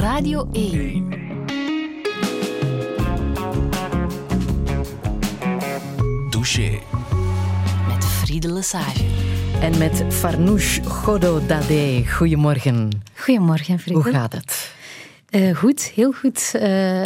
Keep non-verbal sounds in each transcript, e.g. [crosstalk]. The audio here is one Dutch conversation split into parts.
Radio 1. Douche. Met Friede Lesage. En met Farnouche Godot-Dade. Goedemorgen. Goedemorgen, Friede. Hoe gaat het? Uh, goed, heel goed. Uh,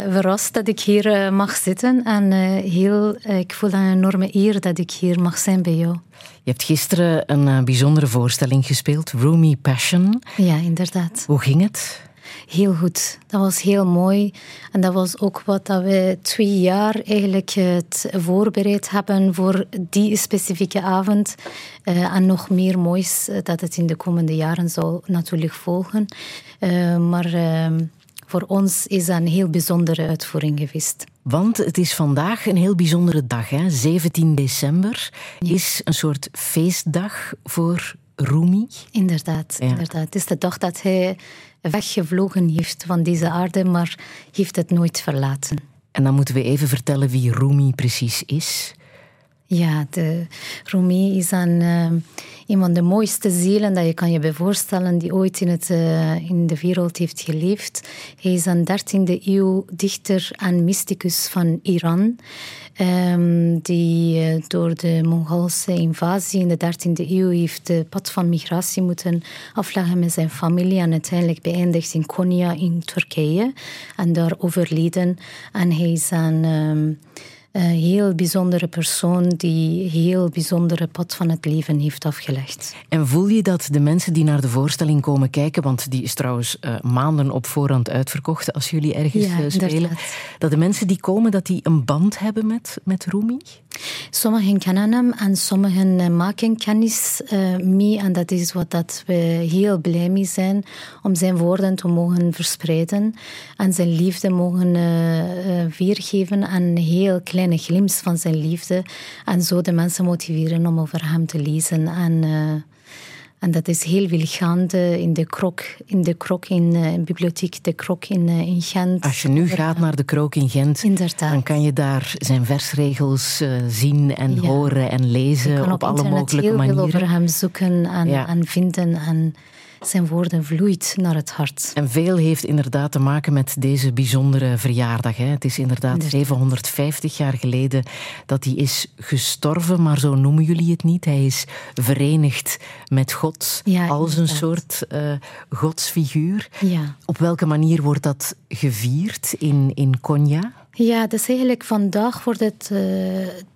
verrast dat ik hier uh, mag zitten. En heel, ik voel een enorme eer dat ik hier mag zijn bij jou. Je hebt gisteren een bijzondere voorstelling gespeeld, Roomy Passion. Ja, inderdaad. Hoe ging het? Heel goed. Dat was heel mooi. En dat was ook wat dat we twee jaar eigenlijk het voorbereid hebben voor die specifieke avond. Uh, en nog meer moois dat het in de komende jaren zal natuurlijk volgen. Uh, maar uh, voor ons is dat een heel bijzondere uitvoering geweest. Want het is vandaag een heel bijzondere dag. Hè? 17 december is een soort feestdag voor Rumi. Inderdaad, ja. inderdaad. Het is de dag dat hij weggevlogen heeft van deze aarde, maar heeft het nooit verlaten. En dan moeten we even vertellen wie Rumi precies is. Ja, de Rumi is een, uh, van de mooiste zielen dat je kan je voorstellen die ooit in, het, uh, in de wereld heeft geleefd. Hij is een 13e eeuw dichter en mysticus van Iran. Um, die uh, door de Mongoolse invasie in de 13e eeuw heeft de pad van migratie moeten afleggen met zijn familie en uiteindelijk beëindigd in Konya in Turkije en daar overleden. En hij is een heel bijzondere persoon die heel bijzondere pad van het leven heeft afgelegd. En voel je dat de mensen die naar de voorstelling komen kijken, want die is trouwens uh, maanden op voorhand uitverkocht als jullie ergens ja, uh, spelen, inderdaad. dat de mensen die komen, dat die een band hebben met, met Rumi? Sommigen kennen hem en sommigen uh, maken kennis mee en dat is wat dat we heel blij mee zijn om zijn woorden te mogen verspreiden en zijn liefde mogen weergeven en heel klein kleine glimp van zijn liefde. En zo de mensen motiveren om over hem te lezen. En, uh, en dat is heel veel gaande in de krok in de, krok in, uh, bibliotheek De Krok in, uh, in Gent. Als je nu gaat naar de Krok in Gent, Inderdaad. dan kan je daar zijn versregels zien en ja. horen en lezen op, op, alle mogelijke heel manieren. veel over hem zoeken en, Ja. en vinden. En zijn woorden vloeit naar het hart. En veel heeft inderdaad te maken met deze bijzondere verjaardag. Hè. Het is inderdaad Inderdaad. 750 jaar geleden dat hij is gestorven, maar zo noemen jullie het niet. Hij is verenigd met God Ja, als een soort eh, godsfiguur. Ja. Op welke manier wordt dat gevierd in, in Konya? Ja, dus eigenlijk vandaag wordt het uh,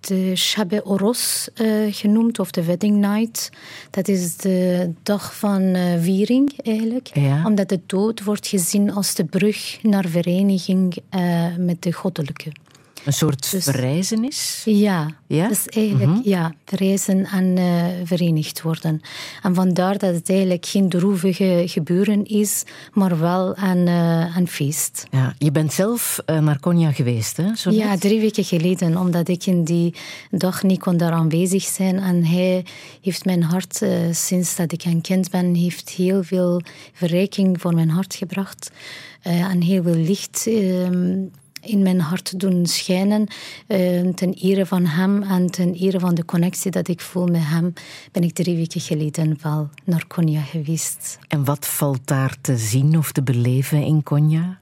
de Shabe Oros uh, genoemd, of de Wedding Night. Dat is de dag van uh, viering eigenlijk. Ja. Omdat de dood wordt gezien als de brug naar vereniging met de goddelijke. Een soort Dus- verrijzenis? Ja, Ja? dus eigenlijk ja, reizen en uh, verenigd worden. En vandaar dat het eigenlijk geen droevige gebeuren is, maar wel een, uh, een feest. Ja, je bent zelf eh, naar Konya geweest, hè? Zo Ja, drie weken geleden, omdat ik in die dag niet kon daar aanwezig zijn. En hij heeft mijn hart, uh, sinds dat ik een kind ben, heeft heel veel verrijking voor mijn hart gebracht. Uh, en heel veel licht ehm, in mijn hart doen schijnen. Uh, ten ere van hem en ten ere van de connectie dat ik voel met hem, ben ik drie weken geleden wel naar Konya geweest. En wat valt daar te zien of te beleven in Konya?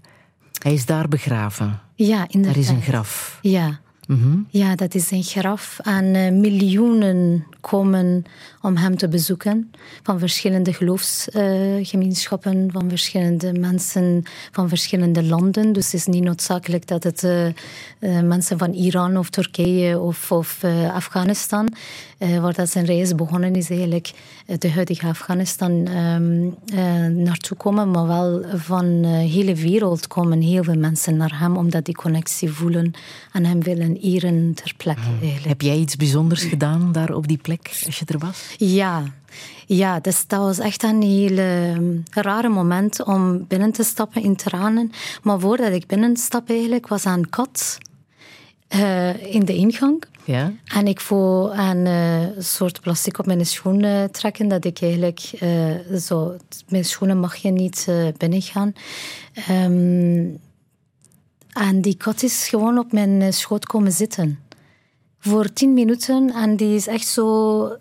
Hij is daar begraven. Ja, inderdaad. Daar is een graf. Ja. Mhm. Ja, dat is een graf. En uh, miljoenen komen om hem te bezoeken. Van verschillende geloofsgemeenschappen, van verschillende mensen van verschillende landen. Dus het is niet noodzakelijk dat het uh, mensen van Iran of Turkije of, of Afghanistan, waar dat zijn reis begonnen is, eigenlijk de huidige Afghanistan um, naartoe komen. Maar wel van de hele wereld komen heel veel mensen naar hem, omdat die connectie voelen en hem willen eren ter plekke. Eigenlijk. Heb jij iets bijzonders gedaan daar op die plek, als je er was? Ja, ja dus dat was echt een heel uh, rare moment om binnen te stappen in tranen. Maar voordat ik binnenstap eigenlijk, was een kat uh, in de ingang. Ja? En ik voel een uh, soort plastic op mijn schoenen trekken, dat ik eigenlijk uh, zo... Mijn schoenen mag je niet uh, binnengaan. Um, en die kat is gewoon op mijn schoot komen zitten. Voor tien minuten. En die is echt zo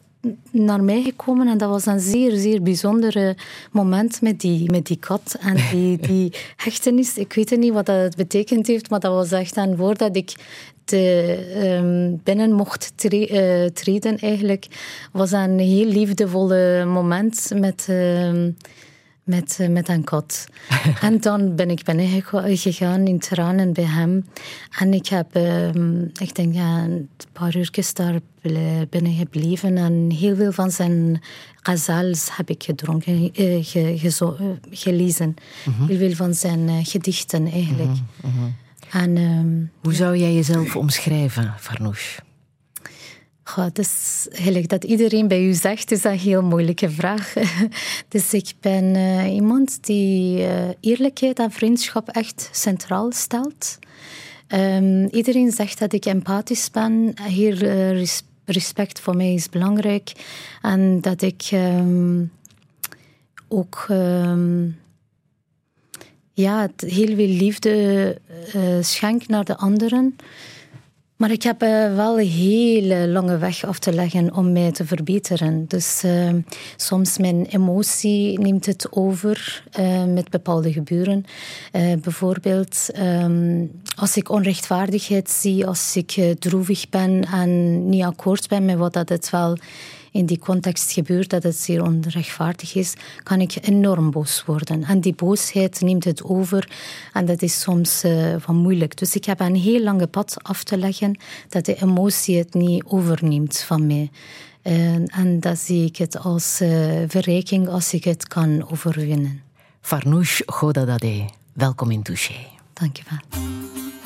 naar mij gekomen en dat was een zeer, zeer bijzonder moment met die, met die kat en [laughs] die, die hechtenis. Ik weet niet wat dat betekend heeft, maar dat was echt een woord dat ik te, um, binnen mocht tre uh, treden eigenlijk. was een heel liefdevolle moment met... Uh, met, uh, met een kat. [laughs] en dan ben ik binnen gegaan in tranen bij hem. En ik heb, ehm, ik denk, ja, een paar uurtjes daar binnen gebleven. En heel veel van zijn gazals heb ik gedronken, uh, ge, ge, gelezen. Mm -hmm. Heel veel van zijn gedichten eigenlijk. Mm -hmm. En, um, Hoe zou jij jezelf omschrijven, Farnouche? Goh, is eigenlijk dat iedereen bij u zegt, is een heel moeilijke vraag. [laughs] dus ik ben uh, iemand die uh, eerlijkheid en vriendschap echt centraal stelt. Um, iedereen zegt dat ik empathisch ben. Hier uh, respect voor mij is belangrijk. En dat ik um, ook um, ja, heel veel liefde schenk naar de anderen. Maar ik heb uh, wel een hele lange weg af te leggen om mij te verbeteren. Dus uh, soms mijn emotie neemt het over uh, met bepaalde gebeuren. bijvoorbeeld um, als ik onrechtvaardigheid zie, als ik droevig ben en niet akkoord ben met wat dat het wel in die context gebeurt, dat het zeer onrechtvaardig is, kan ik enorm boos worden. En die boosheid neemt het over en dat is soms uh, van moeilijk. Dus ik heb een heel lange pad af te leggen dat de emotie het niet overneemt van mij. Uh, en dat zie ik het als uh, verrijking als ik het kan overwinnen. Farnouche Godadade, welkom in Touché. Dank je wel.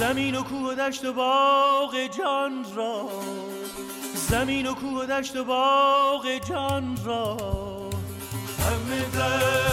زمین و کوه و دشت و باغ جان را. زمین و کوه و دشت و باغ جان را. همه در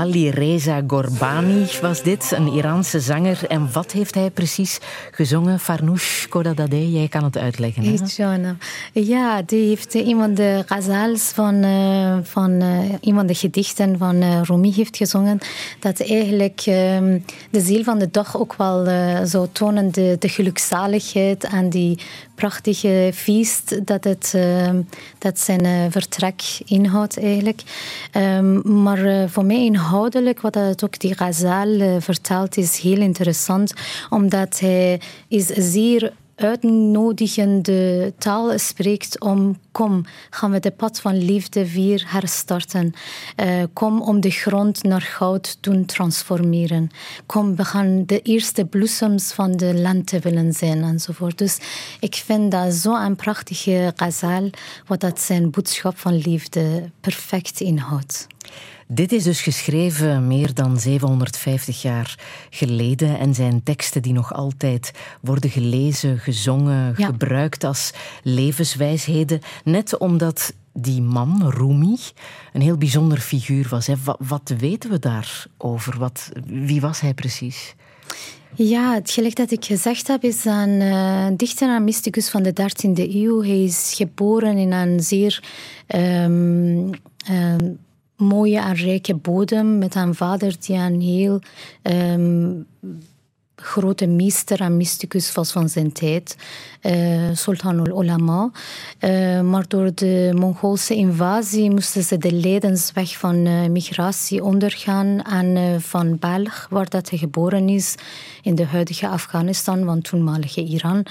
Ali Reza Gorbani was dit, een Iraanse zanger. En wat heeft hij precies gezongen? Farnoush Kodadadeh, jij kan het uitleggen. Ja, die heeft een van de ghazals van, uh, van een van de gedichten van Rumi heeft gezongen. Dat eigenlijk ehm, de ziel van de dag ook wel zou tonen, de, gelukzaligheid en die prachtige feest dat, het, ehm, dat zijn vertrek inhoudt eigenlijk. Um, maar voor mij inhoudelijk, wat het ook die Ghazal vertelt, is heel interessant, omdat hij is zeer uitnodigende taal spreekt om kom, gaan we de pad van liefde weer herstarten. Uh, kom om de grond naar goud doen transformeren. Kom, we gaan de eerste bloesems van de lente willen zijn enzovoort. Dus ik vind dat zo'n prachtige ghazal, wat dat zijn boodschap van liefde perfect inhoudt. Dit is dus geschreven meer dan 750 jaar geleden en zijn teksten die nog altijd worden gelezen, gezongen, gebruikt als levenswijsheden. Net omdat die man, Rumi, een heel bijzonder figuur was. Hè. Wat, wat, weten we daarover? Wat, wie was hij precies? Ja, het gelijk dat ik gezegd heb, is een uh, dichter en mysticus van de 13e eeuw. Hij is geboren in een zeer um, um, mooie en rijke bodem met een vader die een heel um, grote meester en mysticus was van zijn tijd, uh, Sultan al-Ulama. Uh, maar door de Mongoolse invasie moesten ze de leidensweg van uh, migratie ondergaan en van Belg, waar dat hij geboren is, in de huidige Afghanistan, want toenmalige Iran,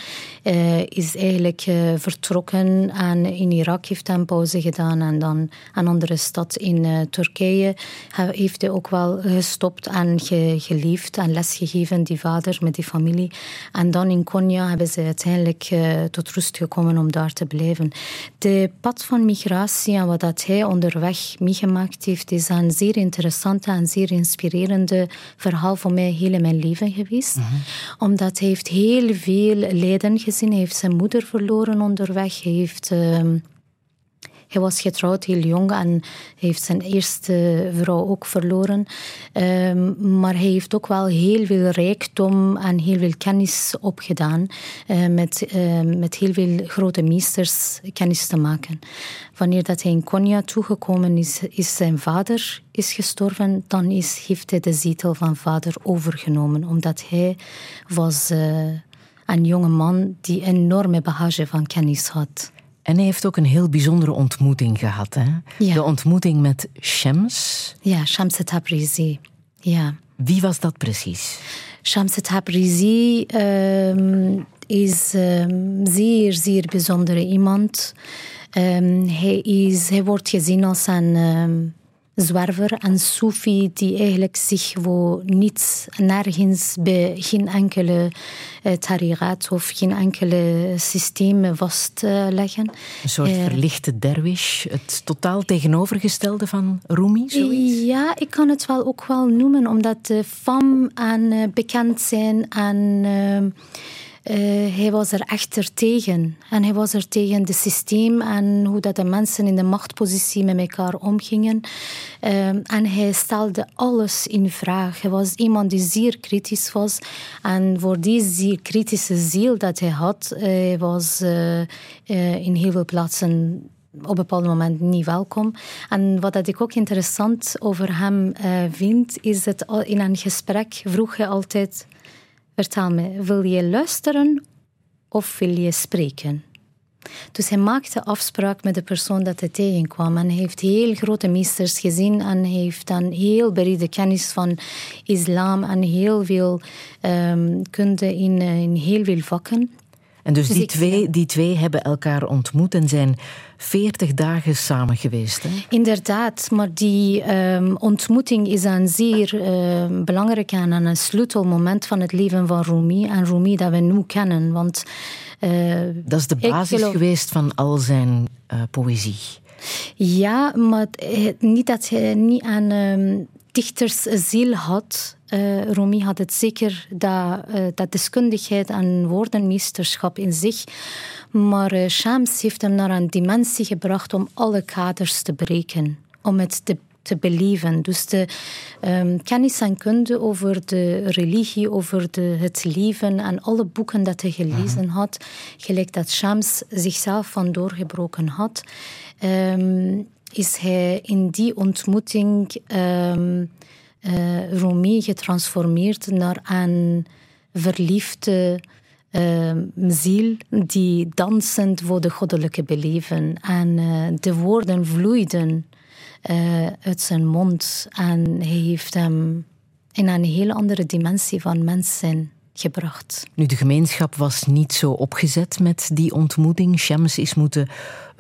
is eigenlijk vertrokken en in Irak heeft hij een pauze gedaan en dan een andere stad in Turkije heeft hij ook wel gestopt en ge geliefd en lesgegeven, die vader met die familie. En dan in Konya hebben ze uiteindelijk uh, tot rust gekomen om daar te blijven. De pad van migratie en wat dat hij onderweg meegemaakt heeft, is een zeer interessante en zeer inspirerende verhaal voor mij heel in mijn leven geweest. Mm -hmm. Omdat hij heeft heel veel lijden gezien. Hij heeft zijn moeder verloren onderweg. Hij heeft... Uh, hij was getrouwd heel jong en heeft zijn eerste vrouw ook verloren. Um, maar hij heeft ook wel heel veel rijkdom en heel veel kennis opgedaan. Uh, met, uh, met heel veel grote meesters kennis te maken. Wanneer dat hij in Konya toegekomen is, is zijn vader is gestorven. Dan is, heeft hij de zetel van vader overgenomen. Omdat hij was uh, een jonge man die enorme bagage van kennis had. En hij heeft ook een heel bijzondere ontmoeting gehad. Hè? Ja. De ontmoeting met Shams. Ja, Shams Tabrizi. Ja. Wie was dat precies? Shams Tabrizi um, is um, zeer, zeer bijzondere iemand. Um, hij, is, hij wordt gezien als een zwerver en Soefi die eigenlijk zich voor niets, nergens bij geen enkele uh, tariqat of geen enkele systeem vastleggen. Een soort uh, verlichte derwish, het totaal tegenovergestelde van Rumi, zoiets? Ja, ik kan het wel ook wel noemen, omdat de fam en uh, bekend zijn en uh, hij was er echter tegen. En hij was er tegen het systeem en hoe dat de mensen in de machtpositie met elkaar omgingen. Uh, en hij stelde alles in vraag. Hij was iemand die zeer kritisch was. En voor die zeer kritische ziel dat hij had, uh, hij was in heel veel plaatsen op een bepaald moment niet welkom. En wat ik ook interessant over hem vind, is dat in een gesprek vroeg hij altijd Vertel me, wil je luisteren of wil je spreken? Dus hij maakte afspraak met de persoon dat hij tegenkwam. En hij heeft heel grote meesters gezien en hij heeft dan heel brede kennis van islam en heel veel um, kunde uh, in heel veel vakken. En dus, dus die, twee, die twee hebben elkaar ontmoet en zijn veertig dagen samen geweest. Hè? Inderdaad, maar die um, ontmoeting is een zeer uh, belangrijk en een sleutelmoment van het leven van Rumi. En Rumi dat we nu kennen. Want, uh, dat is de basis geloof... geweest van al zijn uh, poëzie. Ja, maar niet dat hij niet aan um, dichtersziel had. Uh, Rumi had het zeker dat, uh, dat deskundigheid en woordenmeesterschap in zich. Maar uh, Shams heeft hem naar een dimensie gebracht om alle kaders te breken. Om het te te beleven. Dus de um, kennis en kunde over de religie, over de, het leven en alle boeken dat hij gelezen mhm. had, gelijk dat Shams zichzelf van doorgebroken had, um, is hij in die ontmoeting um, getransformeerd naar een verliefde uh, ziel die dansend voor de goddelijke beleven. En uh, de woorden vloeiden uh, uit zijn mond. En hij heeft hem in een hele andere dimensie van mens zijn gebracht. Nu, de gemeenschap was niet zo opgezet met die ontmoeting. Shams is moeten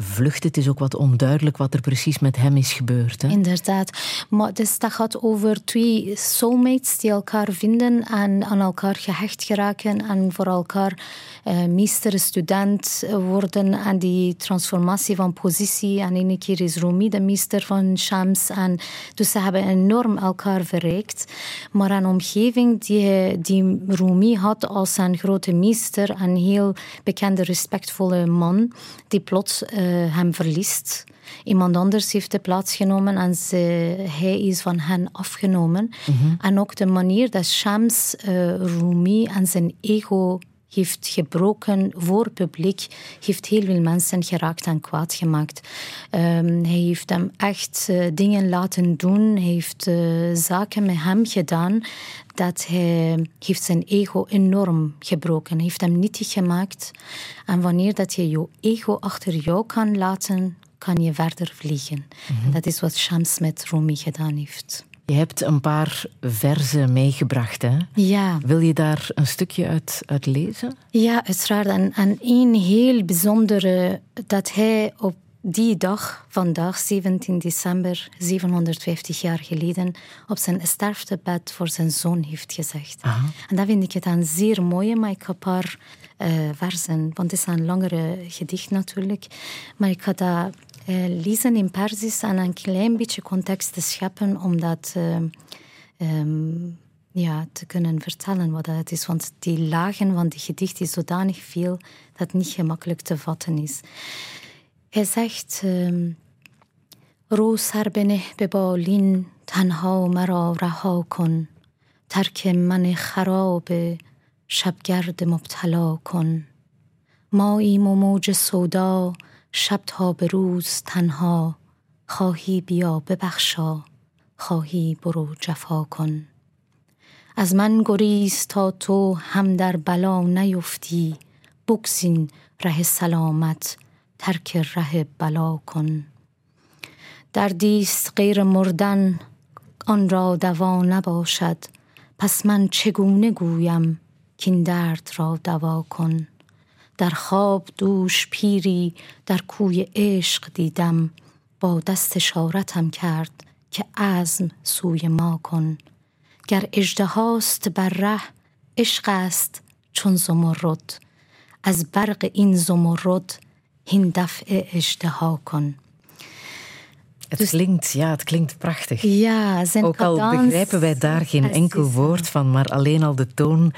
vluchten. Het is ook wat onduidelijk wat er precies met hem is gebeurd. Hè? Inderdaad. Maar dus dat gaat over twee soulmates die elkaar vinden en aan elkaar gehecht geraken en voor elkaar uh, meester, student worden en die transformatie van positie. En een keer is Rumi de meester van Shams. En dus ze hebben enorm elkaar verrijkt. Maar een omgeving die, die Rumi had als zijn grote meester, een heel bekende, respectvolle man, die plots uh, hem verliest. Iemand anders heeft de plaats genomen en ze, hij is van hen afgenomen. Mhm. En ook de manier dat Shams uh, Rumi en zijn ego heeft gebroken voor publiek, heeft heel veel mensen geraakt en kwaad gemaakt. Um, hij heeft hem echt uh, dingen laten doen, hij heeft uh, zaken met hem gedaan dat hij heeft zijn ego enorm gebroken, hij heeft hem nietig gemaakt. En wanneer dat je je ego achter jou kan laten, kan je verder vliegen. Mm Dat is wat Shams met Rumi gedaan heeft. Je hebt een paar verzen meegebracht, hè? Ja. Wil je daar een stukje uit, uit lezen? Ja, uiteraard. En, en één heel bijzondere, dat hij op die dag, vandaag, 17 december, 750 jaar geleden, op zijn sterftebed voor zijn zoon heeft gezegd. En dat vind ik het een zeer mooie, maar ik heb een paar uh, versen, want het is een langere gedicht natuurlijk. Maar ik ga dat lezen in Persisch en een klein beetje context te scheppen om dat uh, um, ja, te kunnen vertellen wat het is. Want die lagen van die gedicht is zodanig veel dat het niet gemakkelijk te vatten is. Hij zegt... Um, رو سر بنه به بالین تنها مرا رها کن ترک من خراب شبگرد مبتلا کن ماییم و موج سودا شب تا به روز تنها خواهی بیا ببخشا خواهی برو جفا کن. از من گریز تا تو هم در بلا نیفتی بگزین ره سلامت ترک ره بلا کن. دردیست غیر مردن آن را دوا نباشد پس من چگونه گویم کین درد را دوا کن. در خواب دوش پیری در کوی عشق دیدم با دست اشارتم کرد که عزم سوی ما کن. گر اجدهاست بر ره عشق است چون زمرد. از برق این زمرد هین دفع اجدها کن. Het dus, klinkt, ja, het klinkt prachtig. Ja, zijn Ook al begrijpen wij daar geen enkel woord van, maar alleen al de toon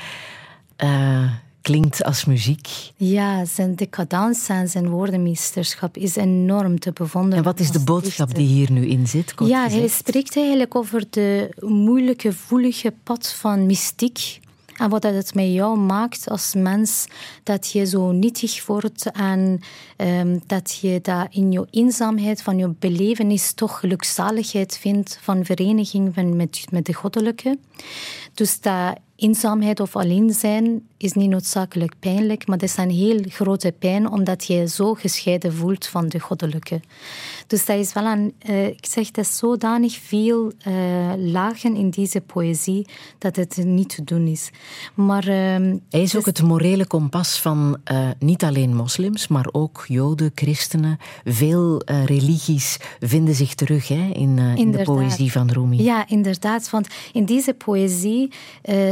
uh, klinkt als muziek. Ja, zijn decadans en zijn woordenmeesterschap is enorm te bewonderen. En wat is de boodschap die hier nu in zit? Ja, hij spreekt eigenlijk over de moeilijke, voelige pad van mystiek. En wat het met jou maakt als mens, dat je zo nietig wordt en um, dat je dat in je eenzaamheid van je belevenis toch gelukzaligheid vindt van vereniging met, met de goddelijke. Dus dat eenzaamheid of alleen zijn is niet noodzakelijk pijnlijk, maar dat is een heel grote pijn omdat je zo gescheiden voelt van de goddelijke. Dus dat is wel een, uh, ik zeg, dat is zodanig veel uh, lagen in deze poëzie dat het niet te doen is. Maar, uh, Hij is ook het morele kompas van eh, niet alleen moslims, maar ook joden, christenen. Veel religies vinden zich terug hè, in, in de poëzie van Rumi. Ja, inderdaad, want in deze poëzie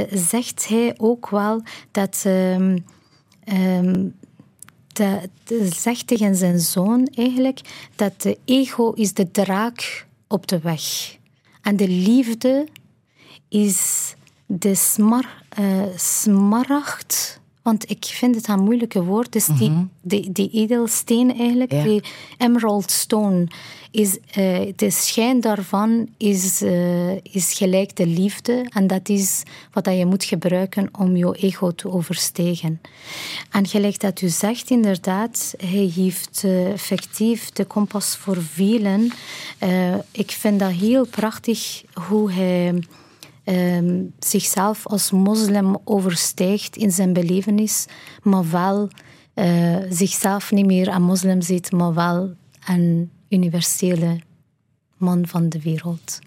zegt hij ook wel dat. Um, um, de, de, zegt tegen zijn zoon eigenlijk dat de ego is de draak op de weg. En de liefde is de smar, uh, smaragd Want ik vind het een moeilijke woord. Dus die, mm die, die edelsteen eigenlijk, die emerald stone, is, uh, de schijn daarvan is, uh, is gelijk de liefde. En dat is wat je moet gebruiken om je ego te overstegen. En gelijk dat u zegt, inderdaad, hij heeft uh, effectief de kompas voor velen. ik vind dat heel prachtig hoe hij um, zichzelf als moslim overstijgt in zijn belevenis, maar wel uh, zichzelf niet meer een moslim ziet, maar wel een universele man van de wereld.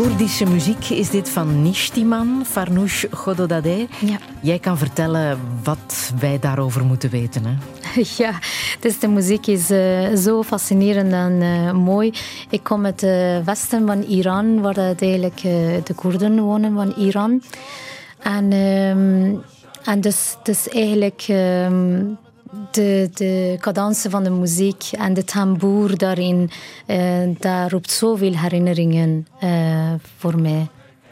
Koerdische muziek is dit van Nishtiman, Farnoush Gododadeh. Ja. Jij kan vertellen wat wij daarover moeten weten. Hè? [laughs] Ja, dus de muziek is uh, zo fascinerend en uh, mooi. Ik kom uit het westen van Iran, waar eigenlijk uh, de Koerden wonen van Iran. En, um, en dus, dus eigenlijk... Um, de, de cadance van de muziek en de tamboer daarin, uh, dat roept zoveel herinneringen uh, voor mij.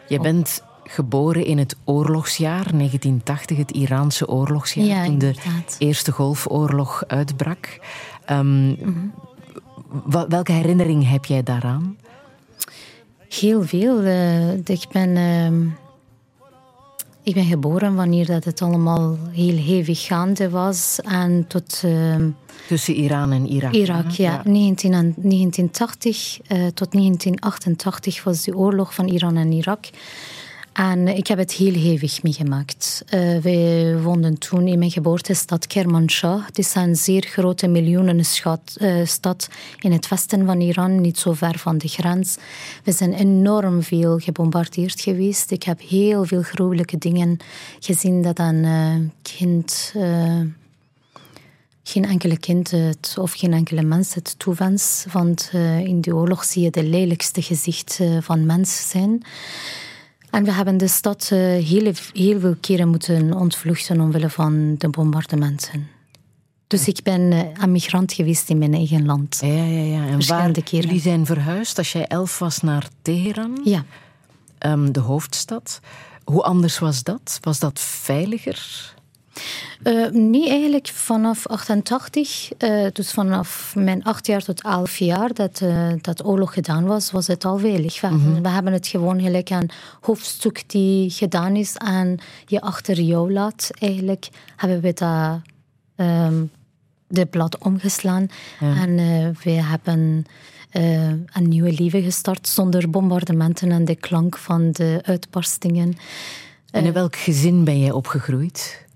Je bent geboren in het oorlogsjaar 1980, het Iraanse oorlogsjaar, ja, toen de Eerste Golfoorlog uitbrak. Um, mm -hmm. Welke herinnering heb jij daaraan? Heel veel. Uh, ik ben ehm, ik ben geboren wanneer dat het allemaal heel hevig gaande was. En tot, uh, Tussen Iran en Irak. Irak, ja. ja. 19, 1980 uh, tot 1988 was de oorlog van Iran en Irak. En ik heb het heel hevig meegemaakt. Uh, wij woonden toen in mijn geboortestad Kermanshah. Het is een zeer grote miljoenenstad uh, stad in het westen van Iran, niet zo ver van de grens. We zijn enorm veel gebombardeerd geweest. Ik heb heel veel gruwelijke dingen gezien dat een uh, kind geen enkele kind het, of geen enkele mens het toewens. Want in die oorlog zie je de lelijkste gezicht uh, van mens zijn. En we hebben de stad uh, heel, heel veel keren moeten ontvluchten omwille van de bombardementen. Dus ik ben uh, een migrant geweest in mijn eigen land. Ja, ja, ja. En waar keren. jullie zijn verhuisd als jij elf was naar Teheran? Ja. Um, de hoofdstad. Hoe anders was dat? Was dat veiliger? Uh, nee, eigenlijk vanaf 88, uh, dus vanaf mijn acht jaar tot elf jaar dat, uh, dat oorlog gedaan was, was het al veilig. Mm -hmm. We hebben het gewoon gelijk een hoofdstuk die gedaan is en je achter jou laat. Eigenlijk hebben we dat um, de blad omgeslaan ja. en we hebben een nieuwe leven gestart zonder bombardementen en de klank van de uitbarstingen. En in welk gezin ben jij opgegroeid?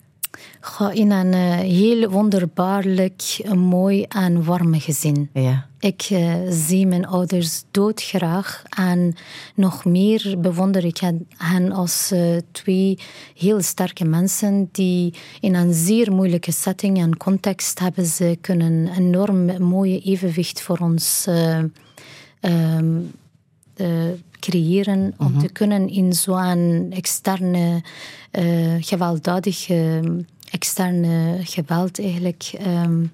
In een uh, heel wonderbaarlijk, mooi en warm gezin. Ja. Ik uh, zie mijn ouders doodgraag en nog meer bewonder ik hen als uh, twee heel sterke mensen die in een zeer moeilijke setting en context hebben ze kunnen een enorm mooie evenwicht voor ons um, creëren om te kunnen in zo'n externe gewelddadige externe geweld eigenlijk um,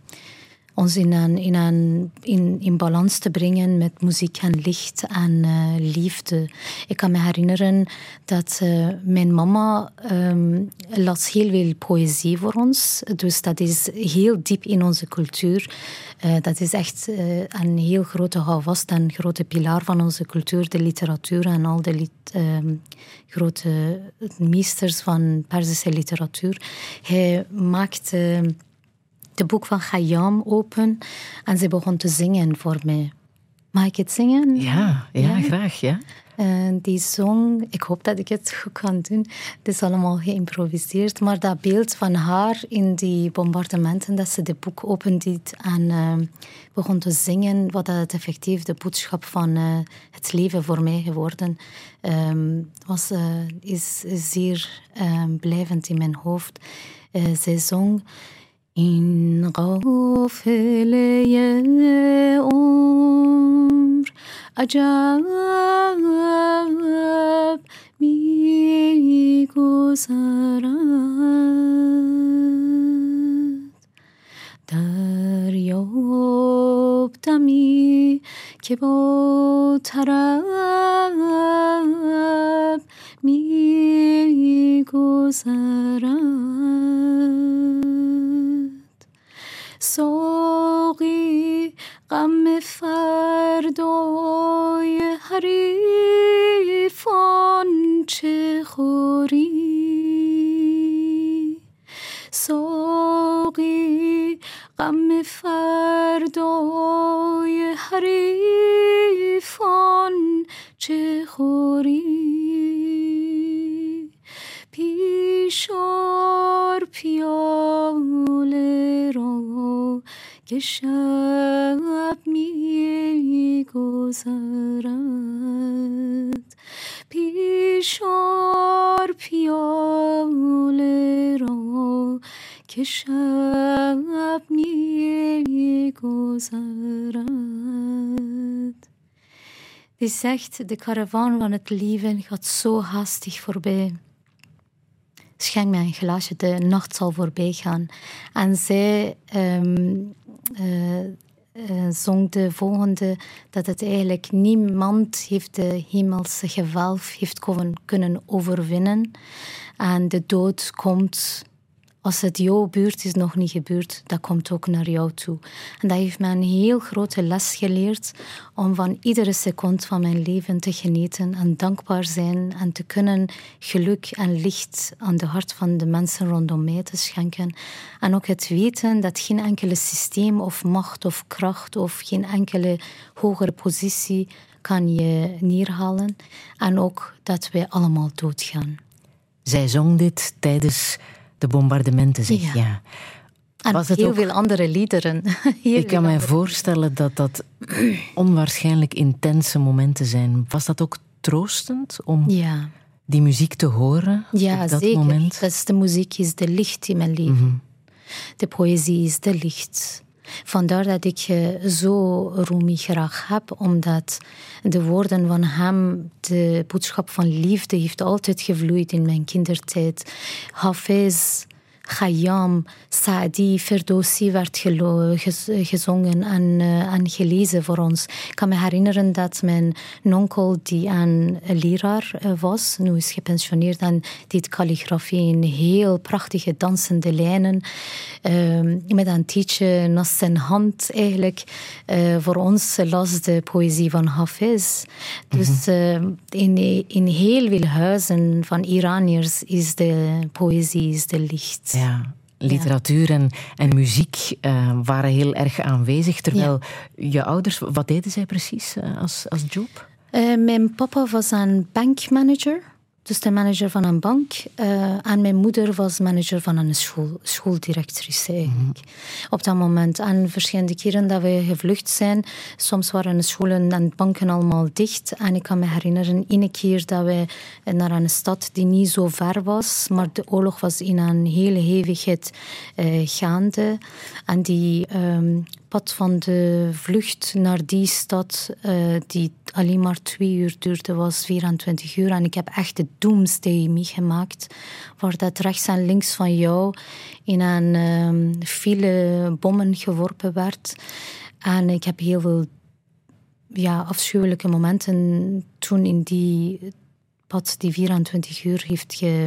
ons in, in, in, in balans te brengen met muziek en licht en uh, liefde. Ik kan me herinneren dat uh, mijn mama um, las heel veel poëzie voor ons. Dus dat is heel diep in onze cultuur. Uh, dat is echt een heel grote houvast en grote pilaar van onze cultuur, de literatuur en al de um, grote meesters van Perzische literatuur. Hij maakte de boek van Khayyam open en ze begon te zingen voor mij. Mag ik het zingen? Ja, ja, graag. Ja. En die zong, ik hoop dat ik het [laughs] goed kan doen. Het is allemaal geïmproviseerd. Maar dat beeld van haar in die bombardementen, dat ze de boek opendeed en uh, begon te zingen, wat dat effectief de boodschap van uh, het leven voor mij geworden um, was, is zeer blijvend in mijn hoofd. zij zong. این قافله عمر عجب می گذرد دریاب دمی که با طرب می ساقی حریفان چه خوری؟ پیشار پیاله را که شب می گذرد پیشار پیاله را که شب می گذرد Zegt, de karavaan van het leven gaat zo haastig voorbij schenk mij een glaasje, de nacht zal voorbij gaan. En zij um, uh, uh, zong de volgende, dat het eigenlijk niemand heeft de hemelse gewelf heeft kunnen overwinnen. En de dood komt als het jouw buurt is nog niet gebeurd, dat komt ook naar jou toe. En dat heeft mij een heel grote les geleerd om van iedere seconde van mijn leven te genieten en dankbaar zijn en te kunnen geluk en licht aan de hart van de mensen rondom mij te schenken. En ook het weten dat geen enkele systeem of macht of kracht of geen enkele hogere positie kan je neerhalen. En ook dat wij allemaal doodgaan. Zij zong dit tijdens de bombardementen, zeg ja. ja. En Was het heel ook... veel andere liederen. [laughs] ik kan me voorstellen dat dat onwaarschijnlijk intense momenten zijn. Was dat ook troostend om ja. die muziek te horen ja, op dat zeker. moment? Dat is de muziek is de licht in mijn leven. Mm -hmm. De poëzie is de licht. Vandaar dat ik zo Rumi graag heb, omdat de woorden van hem, de boodschap van liefde, heeft altijd gevloeid in mijn kindertijd. Hafez Khayyam, Saadi, Ferdowsi werd gezongen en, en gelezen voor ons. Ik kan me herinneren dat mijn onkel, die een leraar was, nu is gepensioneerd en deed calligrafie in heel prachtige dansende lijnen, met een tietje naast zijn hand eigenlijk. voor ons las de poëzie van Hafiz. Dus mhm. in, in heel veel huizen van Iraniërs is de poëzie is de licht. Ja. Literatuur en, en muziek uh, waren heel erg aanwezig. Terwijl je ouders, wat deden zij precies uh, als, als job? Uh, mijn papa was een bankmanager dus de manager van een bank. Uh, en mijn moeder was manager van een school, schooldirectrice eigenlijk. Op dat moment. En verschillende keren dat we gevlucht zijn. Soms waren de scholen en banken allemaal dicht. En ik kan me herinneren, een keer dat we naar een stad die niet zo ver was. Maar de oorlog was in een hele hevigheid uh, gaande. En die um, pad van de vlucht naar die stad, uh, die alleen maar twee uur duurde, was 24 uur. En ik heb echt de doomsday meegemaakt, waar dat rechts en links van jou in een um, file bommen geworpen werd. En ik heb heel veel ja, afschuwelijke momenten toen in die pad die 24 uur heeft ge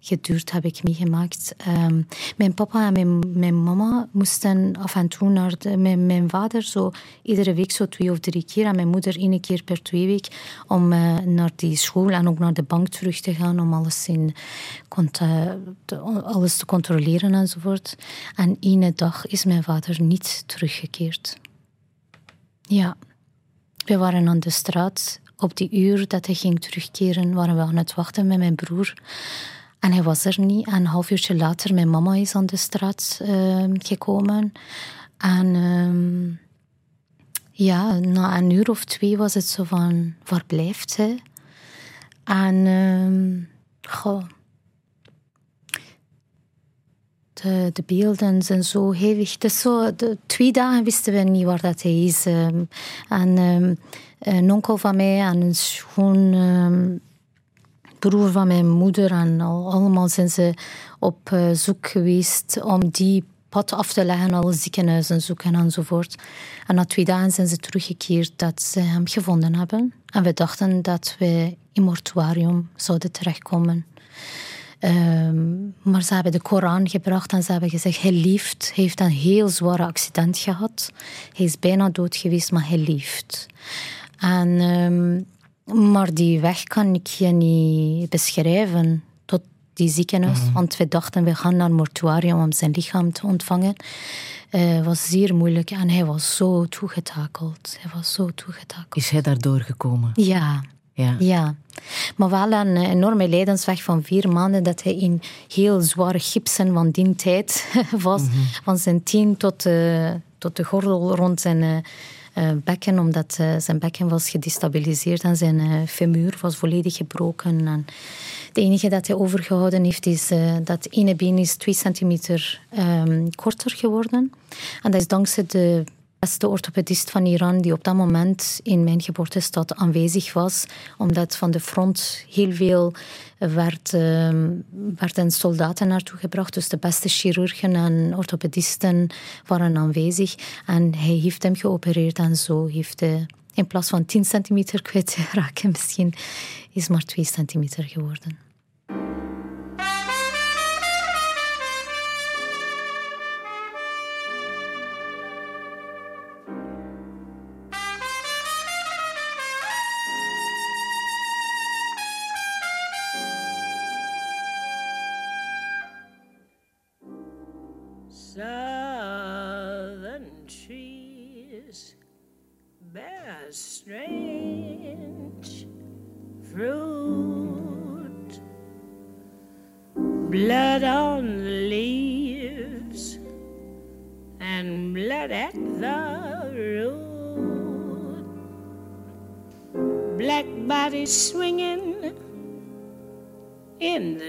geduurd heb ik meegemaakt. Um, mijn papa en mijn, mijn, mama moesten af en toe naar de, mijn, mijn, vader zo iedere week zo twee of drie keer en mijn moeder één keer per twee week om uh, naar die school en ook naar de bank terug te gaan om alles, in, te, alles te controleren enzovoort. En ene dag is mijn vader niet teruggekeerd. Ja, we waren aan de straat. Op die uur dat hij ging terugkeren, waren we aan het wachten met mijn broer. En hij was er niet. En een half uurtje later, mijn mama is aan de straat uh, gekomen. En uh, ja, na een uur of twee was het zo van, waar blijft hij? En uh, goh, de, de, beelden zijn zo hevig. Dus zo, de, twee dagen wisten we niet waar dat hij is. Ehm, en een onkel van mij en een schoon broer van mijn moeder en al, allemaal zijn ze op uh, zoek geweest om die pad af te leggen, alle ziekenhuizen zoeken enzovoort. En na twee dagen zijn ze teruggekeerd dat ze hem gevonden hebben. En we dachten dat we in mortuarium zouden terechtkomen. Um, maar ze hebben de Koran gebracht en ze hebben gezegd: hij leeft. Hij heeft een heel zware accident gehad. Hij is bijna dood geweest, maar hij leeft. En um, maar die weg kan ik je niet beschrijven tot die ziekenhuis. Mhm. Want we dachten, we gaan naar het mortuarium om zijn lichaam te ontvangen. Het uh, was zeer moeilijk en hij was zo toegetakeld. Hij was zo toegetakeld. Is hij daardoor gekomen? Ja. Ja. ja. Maar wel een enorme lijdensweg van vier maanden dat hij in heel zware gipsen van die tijd [laughs] was. Mhm. Van zijn tien tot, uh, tot de gordel rond zijn... Uh, bekken, omdat uh, zijn bekken was gedestabiliseerd en zijn uh, femur was volledig gebroken. En het enige dat hij overgehouden heeft is dat ene been is twee centimeter um, korter geworden. En dat is dankzij de beste orthopedist van Iran die op dat moment in mijn geboortestad aanwezig was, omdat van de front heel veel werd, uh, werden soldaten naartoe gebracht. Dus de beste chirurgen en orthopedisten waren aanwezig. En hij heeft hem geopereerd en zo heeft hij in plaats van 10 centimeter [laughs] kwijt te raken, misschien is maar 2 centimeter geworden.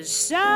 In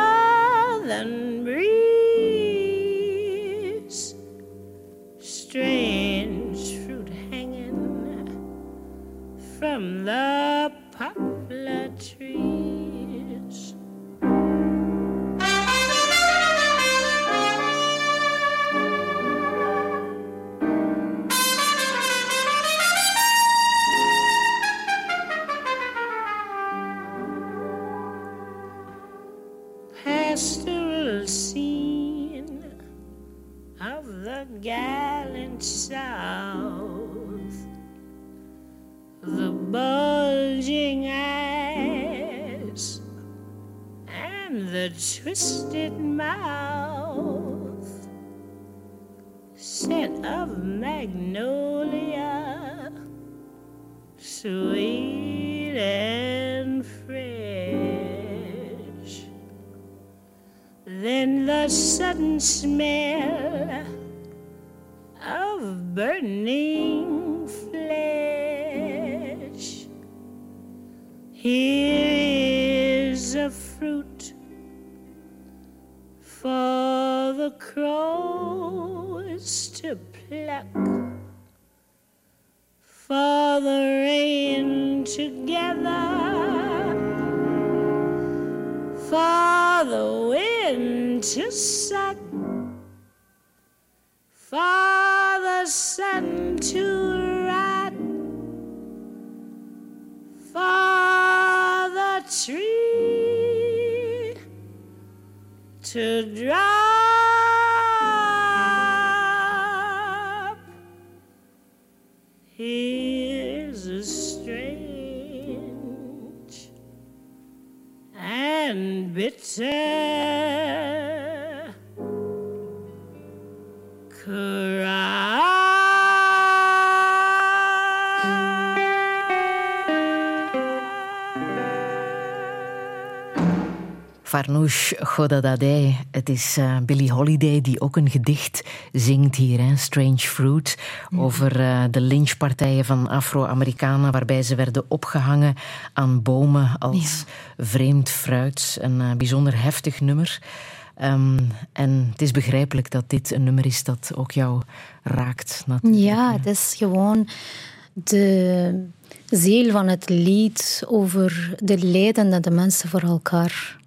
Farnouche Godadadeh. Het is uh, Billie Holiday die ook een gedicht zingt hier, hè? Strange Fruit, over uh, de lynchpartijen van Afro-Amerikanen, waarbij ze werden opgehangen aan bomen als ja. vreemd fruit. Een uh, bijzonder heftig nummer. Um, en het is begrijpelijk dat dit een nummer is dat ook jou raakt. Natuurlijk. Ja, het is gewoon de ziel van het lied over de lijden dat de mensen voor elkaar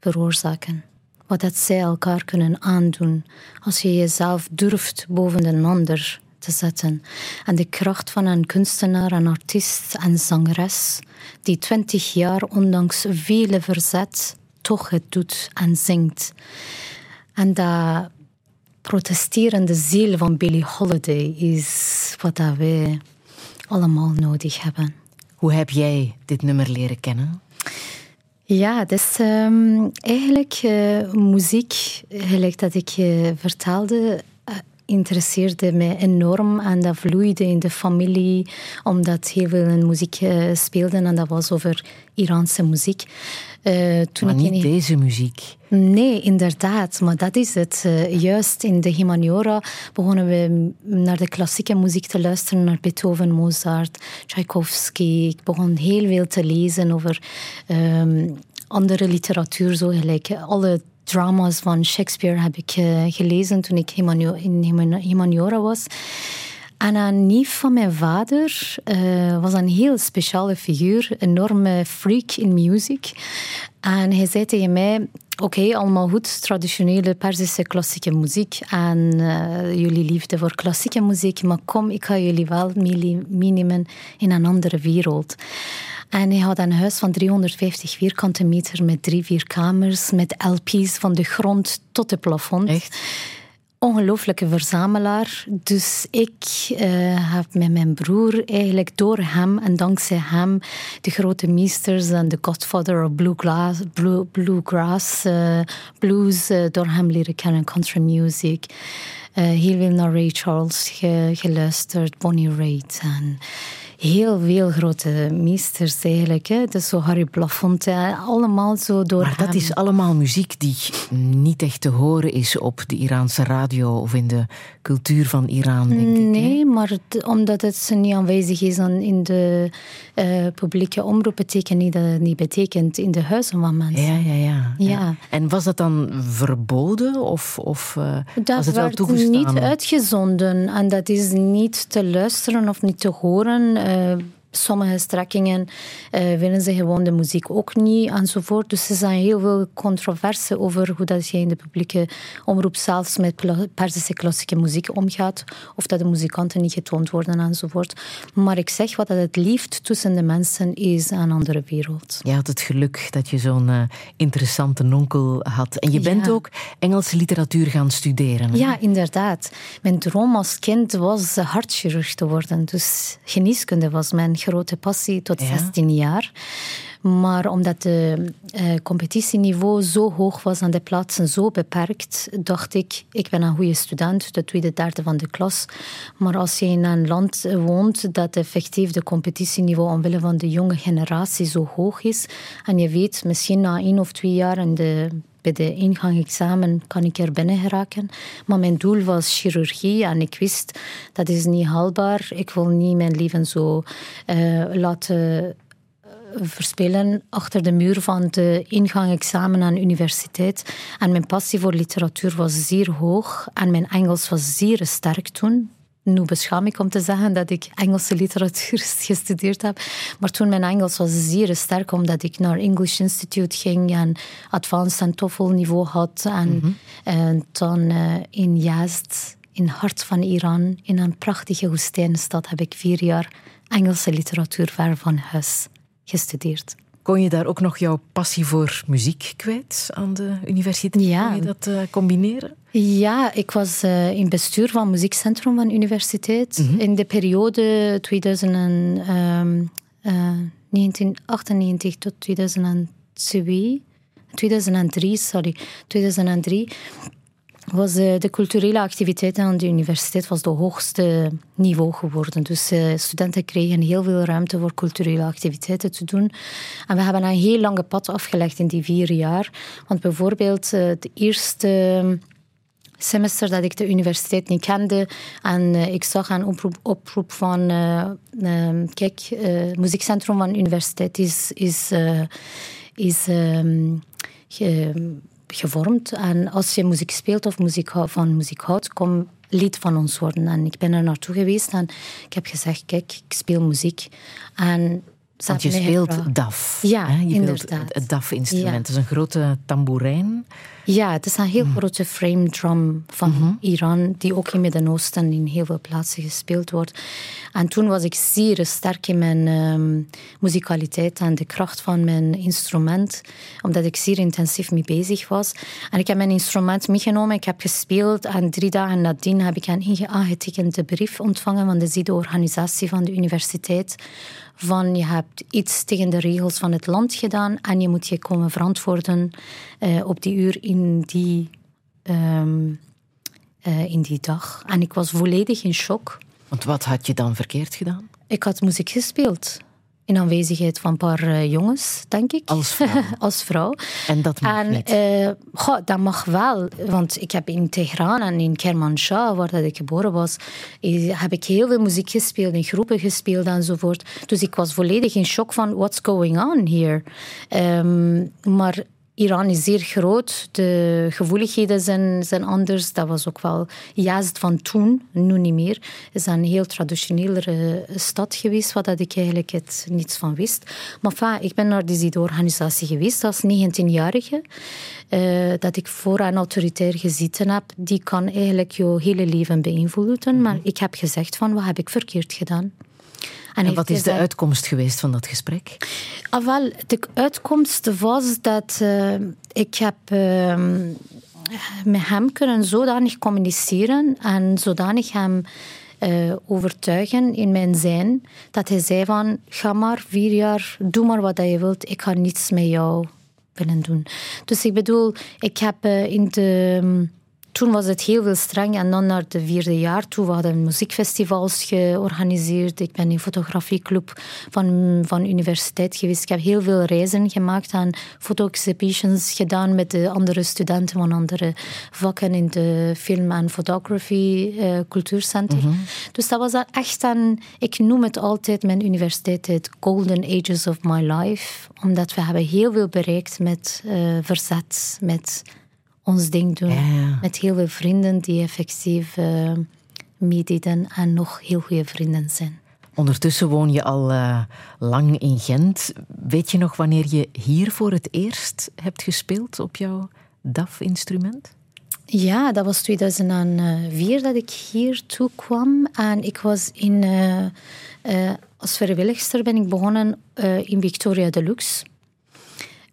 veroorzaken. Wat dat zij elkaar kunnen aandoen als je jezelf durft boven een ander te zetten. En de kracht van een kunstenaar, een artiest en zangeres die twintig jaar ondanks vele verzet toch het doet en zingt. En dat protesterende ziel van Billie Holiday is wat wij allemaal nodig hebben. Hoe heb jij dit nummer leren kennen? Ja, is um, eigenlijk uh, muziek, gelijk dat ik uh, vertelde, uh, interesseerde mij enorm en dat vloeide in de familie, omdat heel veel muziek speelde en dat was over Iraanse muziek. Uh, toen maar niet in... deze muziek. Nee, inderdaad. Maar dat is het. Uh, juist in de Humaniora begonnen we naar de klassieke muziek te luisteren, naar Beethoven, Mozart, Tchaikovsky. Ik begon heel veel te lezen over um, andere literatuur, zo gelijk alle drama's van Shakespeare heb ik uh, gelezen toen ik in Humaniora was. Neef van mijn vader uh, was een heel speciale figuur, enorme freak in muziek. En hij zei tegen mij: Oké, allemaal goed, traditionele Perzische klassieke muziek en uh, jullie liefde voor klassieke muziek, maar kom, ik ga jullie wel meenemen in een andere wereld. En hij had een huis van 350 vierkante meter met drie, vier kamers, met LP's van de grond tot het plafond. Echt? Ongelooflijke verzamelaar. Dus ik uh, heb met mijn broer eigenlijk door hem en dankzij hem de grote meesters en de godfather of bluegrass, blue, bluegrass uh, blues uh, door hem leren kennen, country music. heel veel naar Ray Charles ge, geluisterd, Bonnie Raitt en heel veel grote meesters eigenlijk. Hè. Dus zo Harry Belafonte, allemaal zo door Maar dat hem. is allemaal muziek die niet echt te horen is op de Iraanse radio of in de cultuur van Iran, denk nee, ik. Nee, maar het, omdat het niet aanwezig is in de uh, publieke omroep, betekent niet dat het niet betekent in de huizen van mensen. Ja, ja, ja. ja. ja. En was dat dan verboden of, of uh, dat was het wel werd toegestaan? niet uitgezonden en dat is niet te luisteren of niet te horen. Um. Sommige strekkingen uh, willen ze gewoon de muziek ook niet enzovoort. Dus er zijn heel veel controverse over hoe dat je in de publieke omroep zelfs met Perzische klassieke muziek omgaat. Of dat de muzikanten niet getoond worden enzovoort. Maar ik zeg wat dat het liefst tussen de mensen is een andere wereld. Je had het geluk dat je zo'n uh, interessante onkel had. En je bent ook Engelse literatuur gaan studeren. Hè? Ja, inderdaad. Mijn droom als kind was hartchirurg te worden. Dus geneeskunde was mijn grote passie tot 16 jaar. Maar omdat het uh, competitieniveau zo hoog was en de plaatsen zo beperkt, dacht ik, ik ben een goede student, de tweede, derde van de klas. Maar als je in een land woont dat effectief de competitieniveau omwille van de jonge generatie zo hoog is, en je weet misschien na één of twee jaar in de bij de ingangsexamen kan ik er binnen geraken. Maar mijn doel was chirurgie en ik wist dat is niet haalbaar. Ik wil niet mijn leven zo uh, laten eh, verspelen achter de muur van de ingangsexamen aan de universiteit. En mijn passie voor literatuur was zeer hoog en mijn Engels was zeer sterk toen nu beschaam ik om te zeggen dat ik Engelse literatuur [laughs] gestudeerd heb. Maar toen mijn Engels was zeer sterk, omdat ik naar English Institute ging en advanced en TOEFL niveau had. En, mm en dan uh, in Yazd, in het hart van Iran, in een prachtige woestijnstad, heb ik vier jaar Engelse literatuur ver van huis gestudeerd. Kon je daar ook nog jouw passie voor muziek kwijt aan de universiteit? Ja. Kon je dat uh, combineren? Ja, ik was uh, in bestuur van het muziekcentrum van de universiteit. Mm -hmm. In de periode 2000 en, uh, 1998 tot 2002. 2003, sorry. 2003 was de, de culturele activiteiten aan de universiteit was de hoogste niveau geworden. Dus uh, studenten kregen heel veel ruimte voor culturele activiteiten te doen. En we hebben een heel lange pad afgelegd in die vier jaar. Want bijvoorbeeld uh, het eerste semester dat ik de universiteit niet kende en ik zag een oproep, oproep van kijk, het muziekcentrum van de universiteit is, is, is um, gevormd. En als je muziek speelt of muziek, van muziek houdt, kom lid van ons worden. En ik ben er naartoe geweest en ik heb gezegd, kijk, ik speel muziek. En Want je speelt DAF. Ja, hè? Je inderdaad. Het DAF-instrument. Ja. Het is een grote tamboerijn. Ja, het is een heel grote frame drum van mm -hmm. Iran, die ook in Midden-Oosten in heel veel plaatsen gespeeld wordt. En toen was ik zeer sterk in mijn um, muzikaliteit en de kracht van mijn instrument, omdat ik zeer intensief mee bezig was. En ik heb mijn instrument meegenomen, ik heb gespeeld en drie dagen nadien heb ik een aangetekende brief ontvangen van de ZIDE-organisatie van de universiteit van je hebt iets tegen de regels van het land gedaan en je moet je komen verantwoorden uh, op die uur in die, um, uh, in die dag. En ik was volledig in shock. Want wat had je dan verkeerd gedaan? Ik had muziek gespeeld in aanwezigheid van een paar uh, jongens, denk ik. Als vrouw? [laughs] Als vrouw. En dat mag en, niet? Uh, goh, dat mag wel, want ik heb in Teheran en in Kermanshah, waar dat ik geboren was, heb ik heel veel muziek gespeeld, in groepen gespeeld enzovoort. Dus ik was volledig in shock van what's going on here. Um, maar Iran is zeer groot, de gevoeligheden zijn, zijn anders. Dat was ook wel juist van toen, nu niet meer. Het is een heel traditionele stad geweest, wat ik eigenlijk het niets van wist. Maar enfin, ik ben naar die organisatie geweest als 19-jarige. Uh, dat ik voor een autoritair gezeten heb, die kan eigenlijk jouw hele leven beïnvloeden. Maar ik heb gezegd van, wat heb ik verkeerd gedaan? En, en wat is de uitkomst geweest van dat gesprek? Ah, wel, de uitkomst was dat uh, ik heb uh, met hem kunnen zodanig communiceren en zodanig hem uh, overtuigen in mijn zijn, dat hij zei van, ga maar vier jaar, doe maar wat je wilt, ik ga niets met jou willen doen. Dus ik bedoel, ik heb uh, in de toen was het heel veel streng. En dan naar de vierde jaar toe, we hadden muziekfestivals georganiseerd. Ik ben in fotografieclub van, van de universiteit geweest. Ik heb heel veel reizen gemaakt en foto-exhibitions gedaan met de andere studenten van andere vakken in de film- en photography uh. Mm -hmm. Dus dat was echt een... Ik noem het altijd mijn universiteit het golden ages of my life. Omdat we hebben heel veel bereikt met uh, verzet, met ons ding doen. Ja. Met heel veel vrienden die effectief uh, meededen en nog heel goede vrienden zijn. Ondertussen woon je al uh, lang in Gent. Weet je nog wanneer je hier voor het eerst hebt gespeeld op jouw DAF-instrument? Ja, dat was 2004 dat ik hier toe kwam. En ik was in, uh, uh, als vrijwilligster ben ik begonnen in Victoria Deluxe.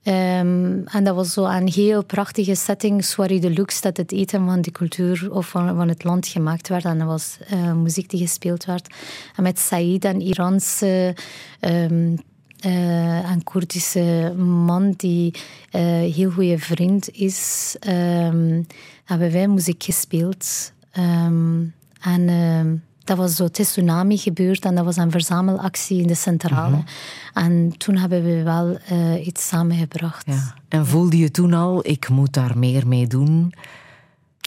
Um, en dat was zo een heel prachtige setting, Soirée Deluxe, dat het eten van de cultuur of van, van het land gemaakt werd. En er was uh, muziek die gespeeld werd. En met Said, een Iraanse um, uh, een Koerdische man die uh, heel goede vriend is, um, hebben wij muziek gespeeld. Dat was zo tsunami gebeurd en dat was een verzamelactie in de centrale. Mhm. En toen hebben we wel uh, iets samengebracht. Ja. En voelde je toen al, ik moet daar meer mee doen?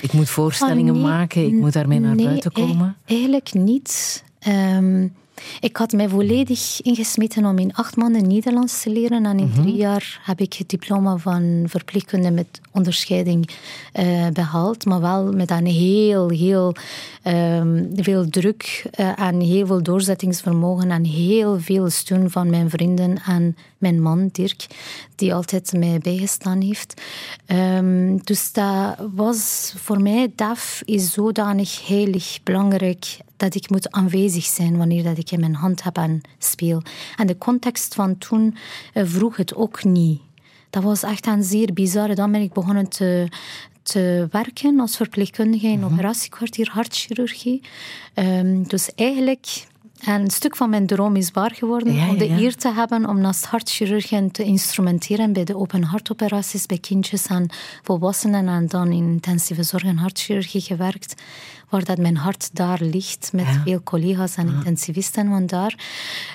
Ik moet voorstellingen oh, maken, ik moet daarmee naar nee, buiten komen? eigenlijk niet. Um, ik had mij volledig ingesmeten om in acht maanden Nederlands te leren. En in mm -hmm. drie jaar heb ik het diploma van verpleegkunde met onderscheiding uh, behaald. Maar wel met een heel, heel veel druk en heel veel doorzettingsvermogen. En heel veel steun van mijn vrienden en mijn man Dirk, die altijd mij bijgestaan heeft. Um, dus dat was voor mij, DAF is zodanig heilig belangrijk dat ik moet aanwezig zijn wanneer dat ik in mijn hand heb en speel. En de context van toen uh, vroeg het ook niet. Dat was echt een zeer bizarre. Dan ben ik begonnen te, te werken als verpleegkundige in mhm. operatiekwartier hartchirurgie. Um, dus eigenlijk en een stuk van mijn droom is waar geworden om de eer te hebben om naast hartchirurgen te instrumenteren bij de open hartoperaties bij kindjes en volwassenen en dan in intensieve zorg en hartchirurgie gewerkt, waar dat mijn hart daar ligt met veel collega's en intensivisten van daar.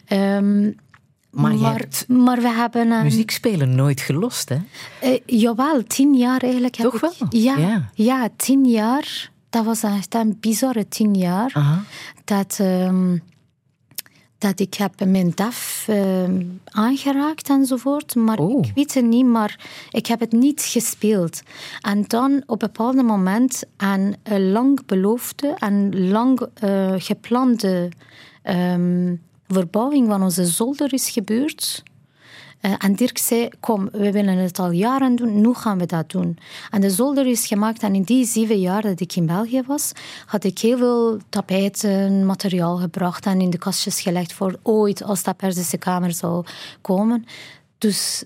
Um, maar, maar, maar, we hebben... Een... Muziek spelen nooit gelost, hè? Uh, jawel, tien jaar eigenlijk. Toch heb wel? Ik, ja, ja, ja. tien jaar. Dat was echt een bizarre tien jaar. Aha. Dat... Um, dat ik heb mijn DAF uh, aangeraakt enzovoort. Maar oh. ik weet het niet, maar ik heb het niet gespeeld. En dan op een bepaald moment een lang beloofde en lang uh, geplande um, verbouwing van onze zolder is gebeurd. Uh, en Dirk zei, kom, we willen het al jaren doen, nu gaan we dat doen. En de zolder is gemaakt en in die zeven jaar dat ik in België was, had ik heel veel tapijten, materiaal gebracht en in de kastjes gelegd voor ooit als dat Persische kamer zou komen. Dus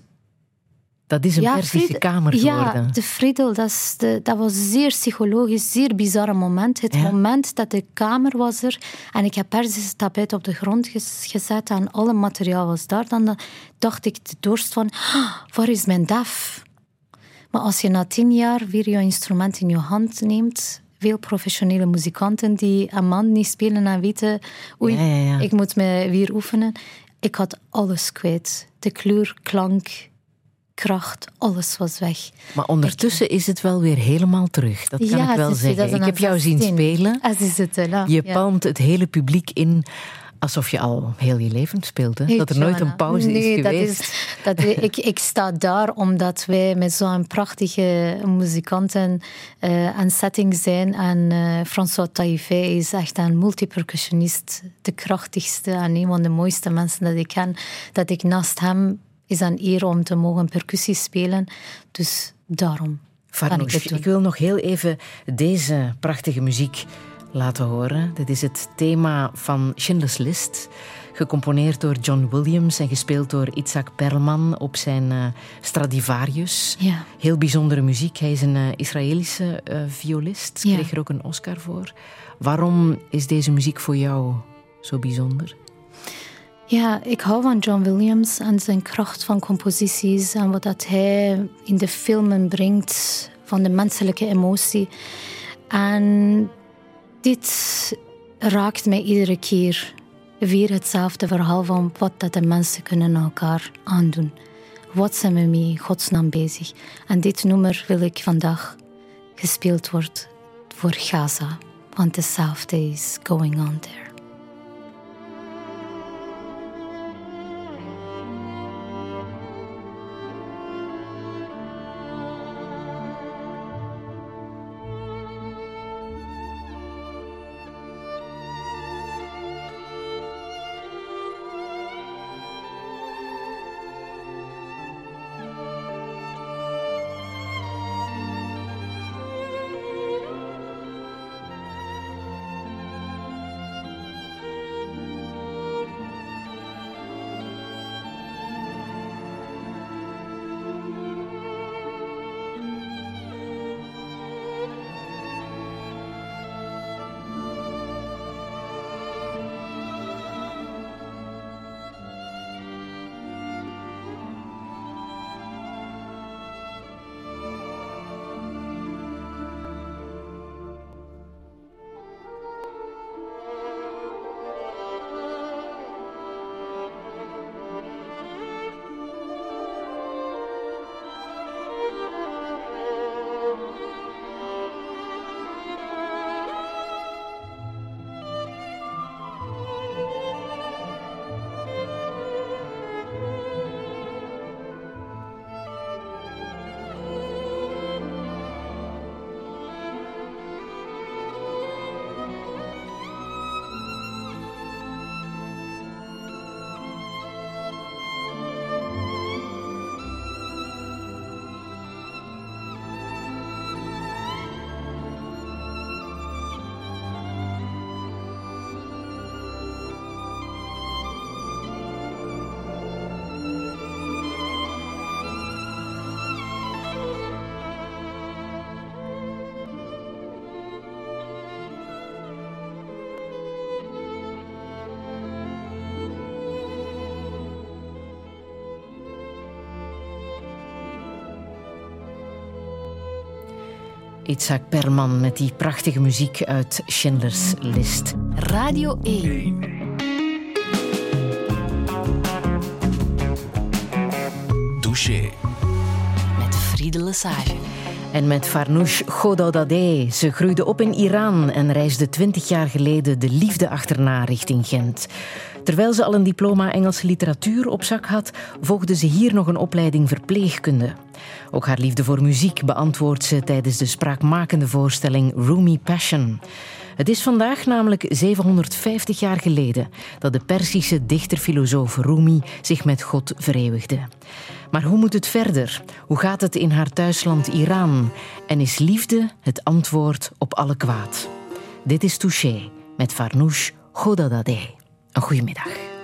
dat is een ja, Persische kamer geworden. Ja, de Friedel, dat, de, dat was een zeer psychologisch, zeer bizarre moment. Het moment dat de kamer was er en ik heb Persische tapijt op de grond gezet en alle materiaal was daar, dan dacht ik de dorst van, ah, waar is mijn DAF? Maar als je na tien jaar weer je instrument in je hand neemt, veel professionele muzikanten die een man niet spelen en weten, oei, ja, ik moet me weer oefenen. Ik had alles kwijt. De kleur, klank, kracht, alles was weg. Maar ondertussen is het wel weer helemaal terug. Dat kan ik wel zeggen. Ik heb jou zien spelen. Is het, je palmt het hele publiek in alsof je al heel je leven speelde. Dat er nooit een pauze nee, is geweest. Dat is, dat [laughs] ik, ik sta daar omdat wij met zo'n prachtige muzikanten uh, aan setting zijn. En uh, François Taillefer is echt een multipercussionist. De krachtigste en een van de mooiste mensen dat ik ken. Dat ik naast hem is een eer om te mogen percussie spelen. Dus daarom. Ik, ik, wil nog heel even deze prachtige muziek laten horen. Dit is het thema van Schindler's List, gecomponeerd door John Williams en gespeeld door Isaac Perlman op zijn uh, Stradivarius. Ja. Heel bijzondere muziek. Hij is een uh, Israëlische uh, violist, ja. kreeg er ook een Oscar voor. Waarom is deze muziek voor jou zo bijzonder? Ja, ik hou van John Williams en zijn kracht van composities en wat dat hij in de filmen brengt van de menselijke emotie. En dit raakt mij iedere keer weer hetzelfde verhaal van wat dat de mensen kunnen elkaar aandoen. Wat zijn we mee godsnaam bezig? En dit nummer wil ik vandaag gespeeld wordt voor Gaza, want hetzelfde is going on there. Itzhak Perman met die prachtige muziek uit Schindler's List. Radio 1. Douche. Met Friede Lesage. En met Farnoush Gododadeh. Ze groeide op in Iran en reisde twintig jaar geleden de liefde achterna richting Gent. Terwijl ze al een diploma Engelse literatuur op zak had, volgde ze hier nog een opleiding verpleegkunde. Ook haar liefde voor muziek beantwoordt ze tijdens de spraakmakende voorstelling Rumi Passion. Het is vandaag namelijk 750 jaar geleden dat de Persische dichter-filosoof Rumi zich met God vereeuwigde. Maar hoe moet het verder? Hoe gaat het in haar thuisland Iran? En is liefde het antwoord op alle kwaad? Dit is Touché met Farnoush Godadadeh. Een goedemiddag.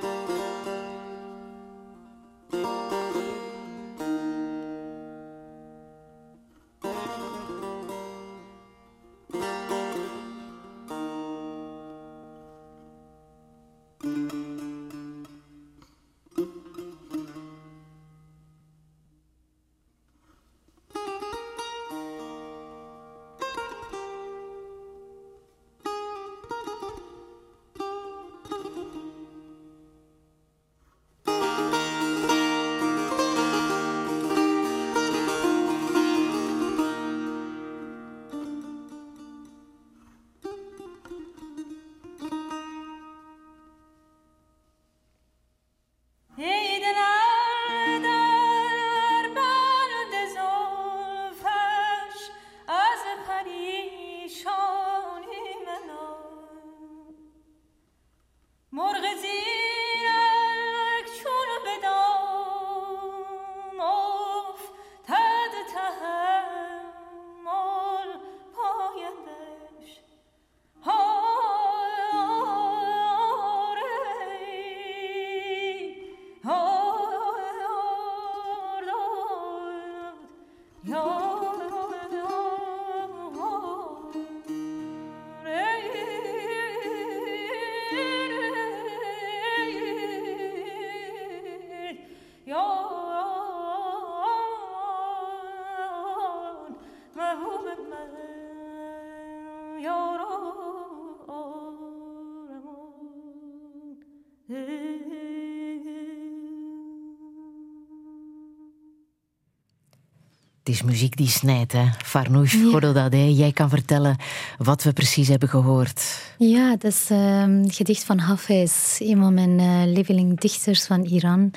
Het is muziek die snijdt, hè? Farnoush ja. jij kan vertellen wat we precies hebben gehoord. Ja, dat is um, het gedicht van Hafez, een van mijn uh, lievelingdichters van Iran.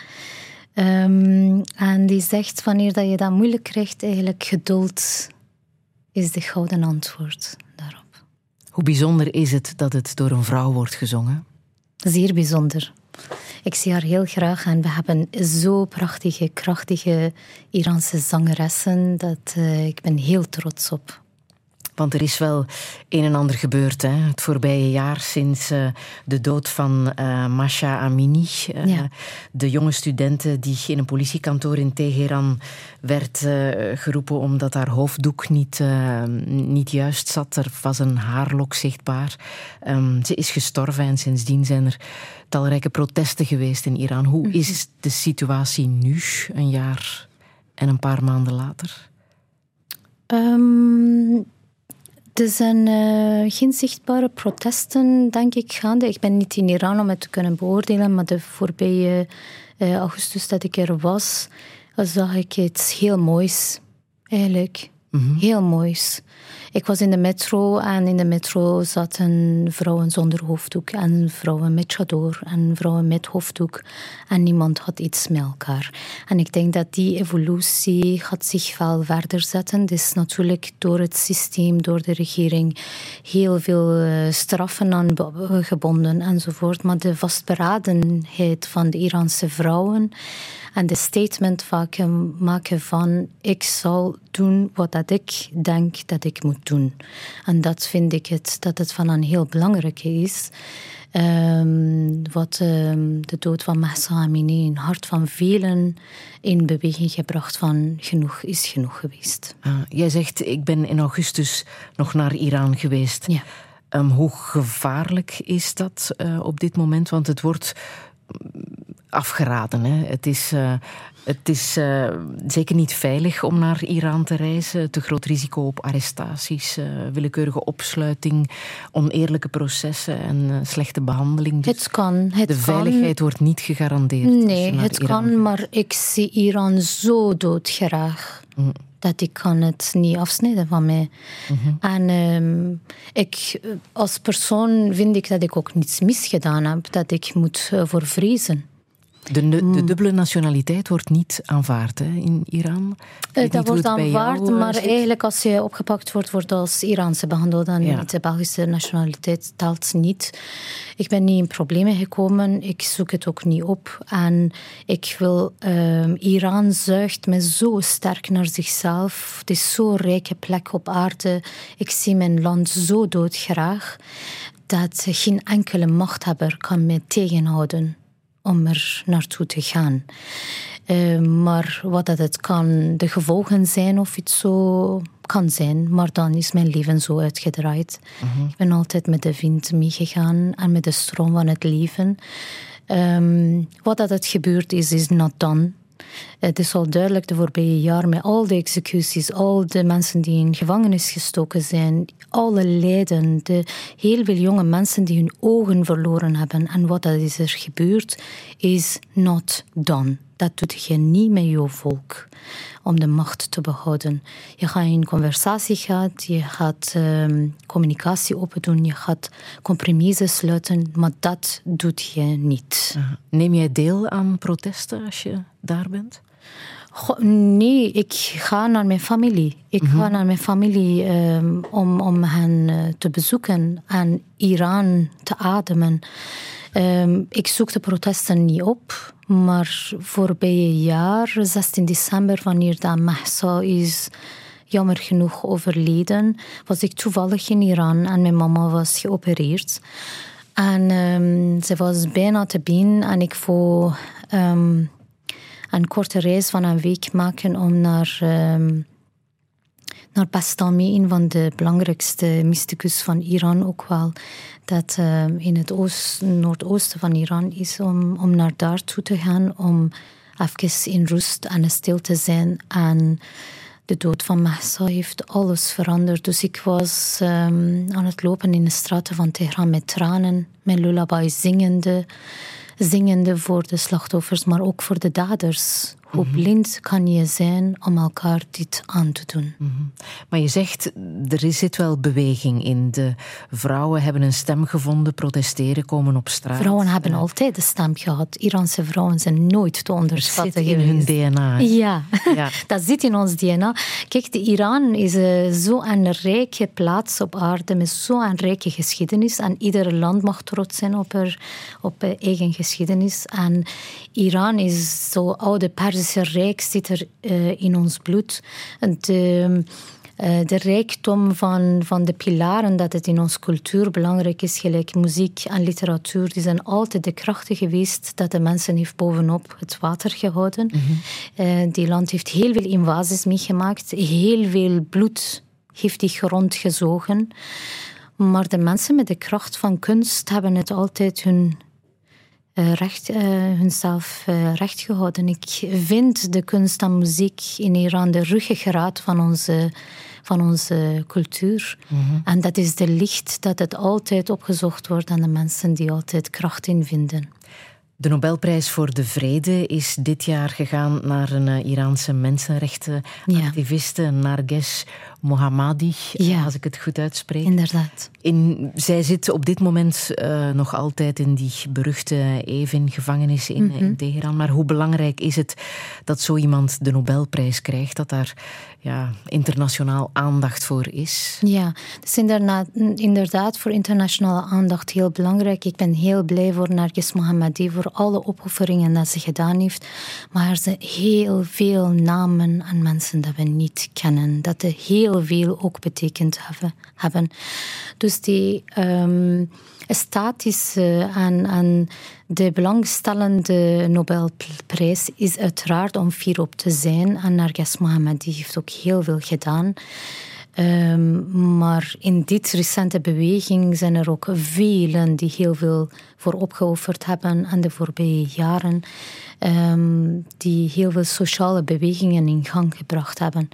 Um, en die zegt, wanneer dat je dat moeilijk krijgt, eigenlijk geduld is de gouden antwoord daarop. Hoe bijzonder is het dat het door een vrouw wordt gezongen? Zeer bijzonder. Ik zie haar heel graag en we hebben zo prachtige, krachtige Iraanse zangeressen dat uh, ik ben heel trots op. Want er is wel een en ander gebeurd. Hè? Het voorbije jaar sinds uh, de dood van uh, Masha Amini. Uh, ja. De jonge studente die in een politiekantoor in Teheran werd geroepen omdat haar hoofddoek niet, niet juist zat. Er was een haarlok zichtbaar. Um, ze is gestorven en sindsdien zijn er talrijke protesten geweest in Iran. Hoe mhm. is de situatie nu, een jaar en een paar maanden later? Um, er zijn uh, geen zichtbare protesten, denk ik, gaande. Ik ben niet in Iran om het te kunnen beoordelen, maar de voorbije uh, augustus dat ik er was, zag ik iets heel moois. Eigenlijk. Mm Heel moois. Ik was in de metro en in de metro zaten vrouwen zonder hoofddoek en vrouwen met chador en vrouwen met hoofddoek en niemand had iets met elkaar. En ik denk dat die evolutie gaat zich wel verder zetten. Dus natuurlijk door het systeem, door de regering, heel veel eh, straffen aan gebonden enzovoort. Maar de vastberadenheid van de Iraanse vrouwen en de statement maken van ik zal doen wat dat ik denk dat ik moet doen. En dat vind ik het, dat het van een heel belangrijke is. Um, wat um, de dood van Mahsa Amini in het hart van velen in beweging gebracht van genoeg is genoeg geweest. Ah, jij zegt, ik ben in augustus nog naar Iran geweest. Ja. Um, hoe gevaarlijk is dat uh, op dit moment? Want het wordt afgeraden. Hè. Het is, uh, het is uh, zeker niet veilig om naar Iran te reizen. Te groot risico op arrestaties, uh, willekeurige opsluiting, oneerlijke processen en slechte behandeling. Dus het kan. Het de veiligheid kan. wordt niet gegarandeerd. Nee, het kan, maar ik zie Iran zo doodgraag. Mm dat ik kan het niet afsnijden van mij. Mm En um, ik, als persoon vind ik dat ik ook niets misgedaan heb, dat ik moet voor vrezen. De, de, mm. dubbele nationaliteit wordt niet aanvaard hè, in Iran. Uh, dat wordt aanvaard, jou, maar zit. eigenlijk als je opgepakt wordt, wordt als Iraanse behandeld. Dan ja. de Belgische nationaliteit telt niet. Ik ben niet in problemen gekomen. Ik zoek het ook niet op. En ik wil... Uh, Iran zuigt me zo sterk naar zichzelf. Het is zo'n rijke plek op aarde. Ik zie mijn land zo doodgraag dat geen enkele machthebber kan me tegenhouden om er naartoe te gaan. Uh, maar wat dat het kan, de gevolgen zijn of iets zo kan zijn, maar dan is mijn leven zo uitgedraaid. Mm-hmm. Ik ben altijd met de wind meegegaan en met de stroom van het leven. Um, wat dat het gebeurd is, is not done. Het is al duidelijk de voorbije jaren met al de executies, al de mensen die in gevangenis gestoken zijn, alle lijden, de heel veel jonge mensen die hun ogen verloren hebben. En wat dat is er gebeurd, is not done. Dat doet je niet met je volk om de macht te behouden. Je gaat in conversatie gaan, je gaat um, communicatie open doen, je gaat compromissen sluiten, maar dat doet je niet. Neem jij deel aan protesten als je daar bent? Goh, nee, ik ga naar mijn familie. Ik ga naar mijn familie um, om, om hen uh, te bezoeken en Iran te ademen. Um, ik zoek de protesten niet op, maar voorbije jaar, 16 december, wanneer dat Mahsa is jammer genoeg overleden, was ik toevallig in Iran en mijn mama was geopereerd. En um, ze was bijna te been en ik wou um, een korte reis van een week maken om naar, naar Bastami, een van de belangrijkste mysticus van Iran ook wel, dat uh, in het oost, noordoosten van Iran is, om, om naar daar toe te gaan, om even in rust en stil te zijn. En de dood van Mahsa heeft alles veranderd. Dus ik was um, aan het lopen in de straten van Teheran met tranen, met lullaby zingende zingende voor de slachtoffers, maar ook voor de daders. Hoe mhm. blind kan je zijn om elkaar dit aan te doen? Mhm. Maar je zegt, er zit wel beweging in. De vrouwen hebben een stem gevonden, protesteren, komen op straat. Vrouwen hebben altijd een stem gehad. Iraanse vrouwen zijn nooit te onderschatten in hun DNA. Ja, ja. [laughs] dat zit in ons DNA. Kijk, de Iran is eh, zo'n rijke plaats op aarde met zo'n rijke geschiedenis. En ieder land mag trots zijn op, er, op eigen geschiedenis. En Iran is zo oude Pers Perzische Rijk zit er uh, in ons bloed. De, uh, de rijkdom van, van de pilaren dat het in onze cultuur belangrijk is, gelijk muziek en literatuur, die zijn altijd de krachten geweest dat de mensen heeft bovenop het water gehouden. Mm -hmm. die land heeft heel veel invasies meegemaakt, heel veel bloed heeft die grond gezogen. Maar de mensen met de kracht van kunst hebben het altijd hun recht, uh, hunzelf uh, recht gehouden. Ik vind de kunst en muziek in Iran de ruggengraat van onze, van onze cultuur. Mm -hmm. En dat is de licht dat het altijd opgezocht wordt aan de mensen die altijd kracht in vinden. De Nobelprijs voor de Vrede is dit jaar gegaan naar een Iraanse mensenrechtenactiviste, ja. Narges Mohammadi, ja. als ik het goed uitspreek. Inderdaad. In, zij zit op dit moment uh, nog altijd in die beruchte Evin-gevangenis in, mm -hmm. in, Teheran. Maar hoe belangrijk is het dat zo iemand de Nobelprijs krijgt, dat daar ja, internationaal aandacht voor is? Ja, is inderdaad, inderdaad voor internationale aandacht heel belangrijk. Ik ben heel blij voor Nargis Mohammadi, voor alle opofferingen dat ze gedaan heeft. Maar er zijn heel veel namen en mensen dat we niet kennen. Dat de heel veel ook betekend hebben. Dus die um, status aan, aan de belangstellende Nobelprijs is uiteraard om fier op te zijn. En Narges Mohammadi heeft ook heel veel gedaan. Um, maar in dit recente beweging zijn er ook velen die heel veel voor opgeofferd hebben aan de voorbije jaren. Um, die heel veel sociale bewegingen in gang gebracht hebben.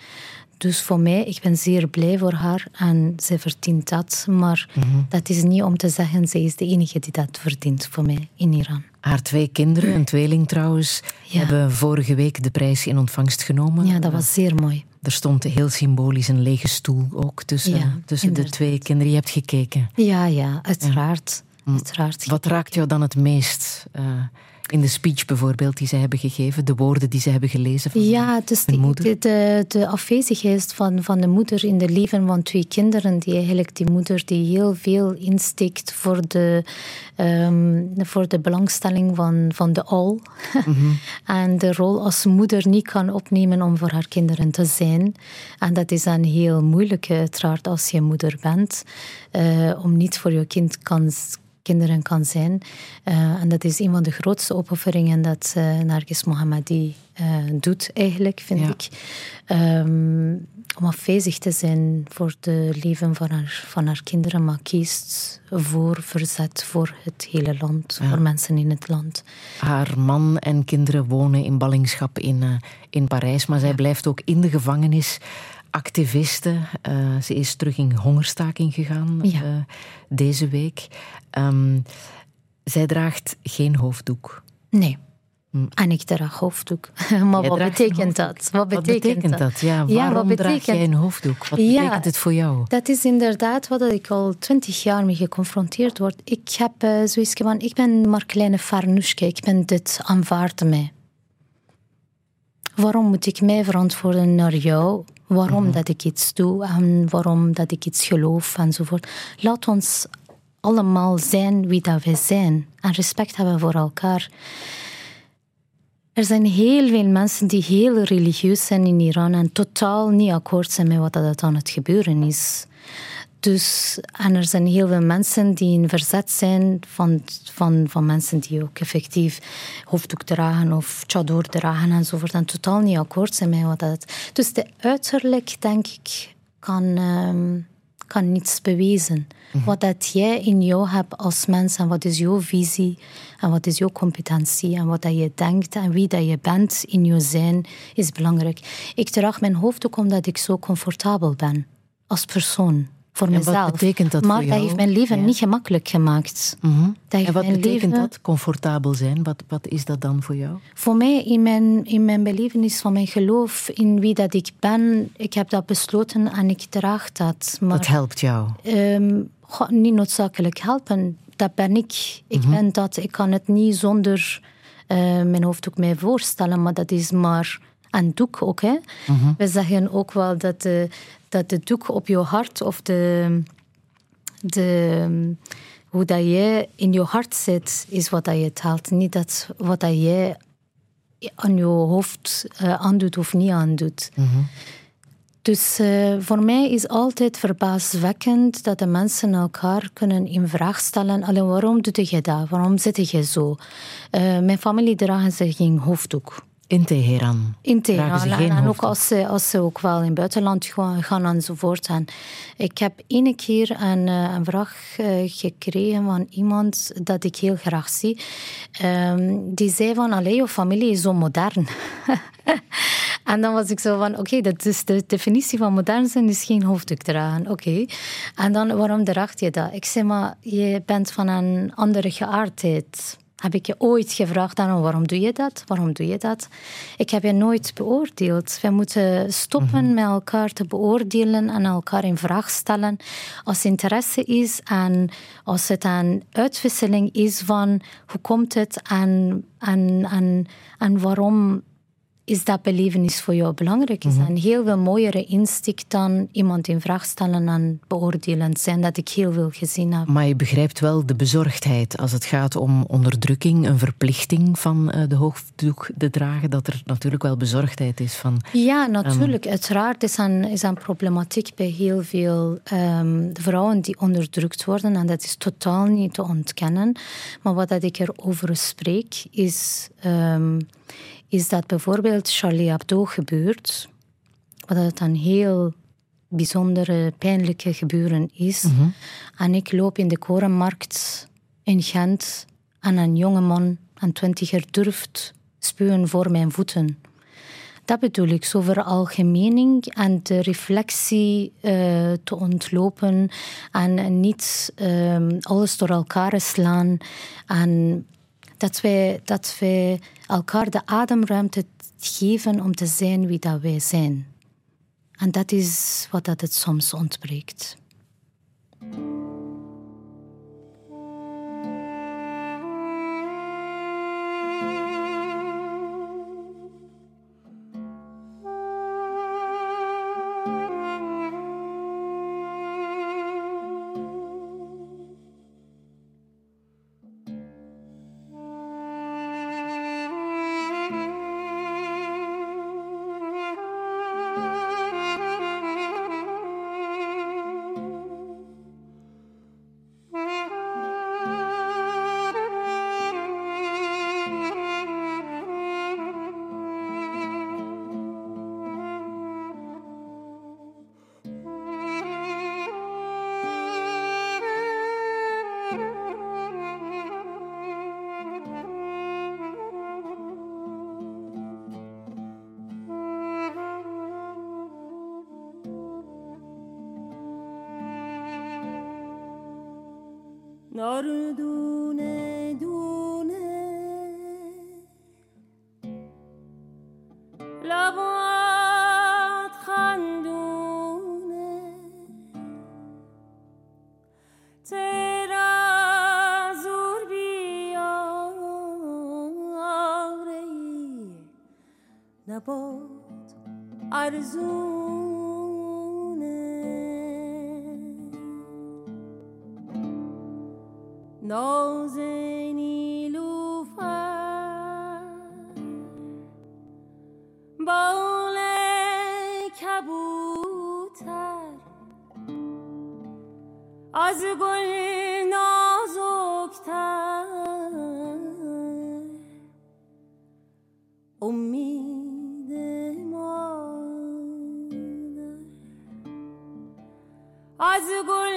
Dus voor mij, ik ben zeer blij voor haar en ze verdient dat. Maar mm -hmm. dat is niet om te zeggen, zij is de enige die dat verdient voor mij in Iran. Haar twee kinderen, een tweeling trouwens, ja. hebben vorige week de prijs in ontvangst genomen. Ja, dat was zeer mooi. Er stond heel symbolisch een lege stoel ook tussen, ja, tussen de twee kinderen. Je hebt gekeken. Ja, ja, uiteraard. Ja. uiteraard Wat raakt jou dan het meest? Uh, in de speech bijvoorbeeld die ze hebben gegeven, de woorden die ze hebben gelezen van ja, dus hun moeder? De, de, de afwezigheid van, van de moeder in de leven van twee kinderen, die eigenlijk die moeder die heel veel insteekt voor de, um, voor de belangstelling van, van de al. [laughs] Mm -hmm. en de rol als moeder niet kan opnemen om voor haar kinderen te zijn. En dat is dan heel moeilijk, uiteraard, als je moeder bent, uh, om niet voor je kind kan kinderen kan zijn. Uh, en dat is een van de grootste opofferingen dat uh, Nargis Mohammadi uh, doet, eigenlijk, vind ja. ik. Um, om afwezig te zijn voor het leven van haar, van haar kinderen, maar kiest voor verzet voor het hele land, ja. voor mensen in het land. Haar man en kinderen wonen in ballingschap in, in Parijs, maar zij ja. blijft ook in de gevangenis activiste. Uh, ze is terug in hongerstaking gegaan ja. uh, deze week. Um, zij draagt geen hoofddoek. Nee. Hm. En ik draag hoofddoek. [laughs] maar jij wat betekent dat? Wat betekent, wat betekent dat? Ja, waarom ja, wat betekent... draag jij een hoofddoek? Wat ja, betekent het voor jou? Dat is inderdaad wat ik al twintig jaar mee geconfronteerd word. Ik heb uh, zoiets van, ik ben maar kleine Farnushke. Ik ben dit, aanvaard mij. Waarom moet ik mij verantwoorden naar jou? Waarom mm -hmm. dat ik iets doe en waarom dat ik iets geloof enzovoort. Laat ons allemaal zijn wie dat wij zijn en respect hebben voor elkaar. Er zijn heel veel mensen die heel religieus zijn in Iran en totaal niet akkoord zijn met wat er aan het gebeuren is. Dus, en er zijn heel veel mensen die in verzet zijn van, van, van mensen die ook effectief hoofddoek dragen of chador dragen enzovoort. En totaal niet akkoord zijn met wat dat... Dus de uiterlijk, denk ik, kan, um, kan niets bewijzen. Mm -hmm. Wat dat jij in jou hebt als mens en wat is jouw visie en wat is jouw competentie en wat dat je denkt en wie dat je bent in je zijn, is belangrijk. Ik draag mijn hoofddoek omdat ik zo comfortabel ben als persoon voor mezelf. Wat betekent dat maar voor dat heeft mijn leven ja. niet gemakkelijk gemaakt. Mm -hmm. en wat betekent leven... dat, comfortabel zijn? Wat, wat is dat dan voor jou? Voor mij, in mijn, in mijn belevenis van mijn geloof, in wie dat ik ben, ik heb dat besloten en ik draag dat. Maar, dat helpt jou? Um, niet noodzakelijk helpen. Dat ben ik. Ik mm -hmm. ben dat. Ik kan het niet zonder uh, mijn hoofddoek mij voorstellen, maar dat is maar een doek ook. Hè. Mm -hmm. We zeggen ook wel dat de, dat de doek op je hart of de, de, hoe dat jij in je hart zit, is wat dat je telt. Niet dat wat dat jij aan je hoofd uh, aandoet of niet aandoet. Mm -hmm. Dus uh, voor mij is altijd verbaaswekkend dat de mensen elkaar kunnen in vraag stellen. Alleen waarom doe je dat? Waarom zit je zo? Uh, mijn familie dragen ze geen hoofddoek. In Teheran. In Teheran. En, ook als ze, als ze ook wel in het buitenland gaan, enzovoort. En ik heb ene keer een, een vraag gekregen van iemand dat ik heel graag zie. Um, die zei van, allee, je familie is zo modern. [laughs] en dan was ik zo van, oké, okay, dat is de definitie van modern zijn, is geen hoofddoek dragen. Oké. Okay. En dan, waarom draagt je dat? Ik zei, maar je bent van een andere geaardheid heb ik je ooit gevraagd daarom, waarom doe je dat? Waarom doe je dat? Ik heb je nooit beoordeeld. We moeten stoppen mm -hmm. met elkaar te beoordelen en elkaar in vraag stellen. Als interesse is en als het een uitwisseling is van hoe komt het en, en, en, en waarom is dat belevenis voor jou belangrijk? Is dat een heel veel mooiere insteek dan iemand in vraag stellen en beoordelend zijn, dat ik heel veel gezien heb. Maar je begrijpt wel de bezorgdheid als het gaat om onderdrukking, een verplichting van de hoofddoek te dragen, dat er natuurlijk wel bezorgdheid is van... Ja, natuurlijk. Um, Uiteraard is een, is een problematiek bij heel veel um, vrouwen die onderdrukt worden en dat is totaal niet te ontkennen. Maar wat dat ik erover spreek is... Um, is dat bijvoorbeeld Charlie Hebdo gebeurt, wat het een heel bijzondere pijnlijke gebeuren is. En ik loop in de korenmarkt in Gent en een jonge man, een twintiger, durft spuwen voor mijn voeten. Dat bedoel ik, zo veralgemening en de reflectie uh, te ontlopen en niet uh, alles door elkaar slaan. En dat wij, dat wij elkaar de ademruimte geven om te zijn wie dat wij zijn. En dat is wat dat het soms ontbreekt. از گل نازکتر. امید ما از گل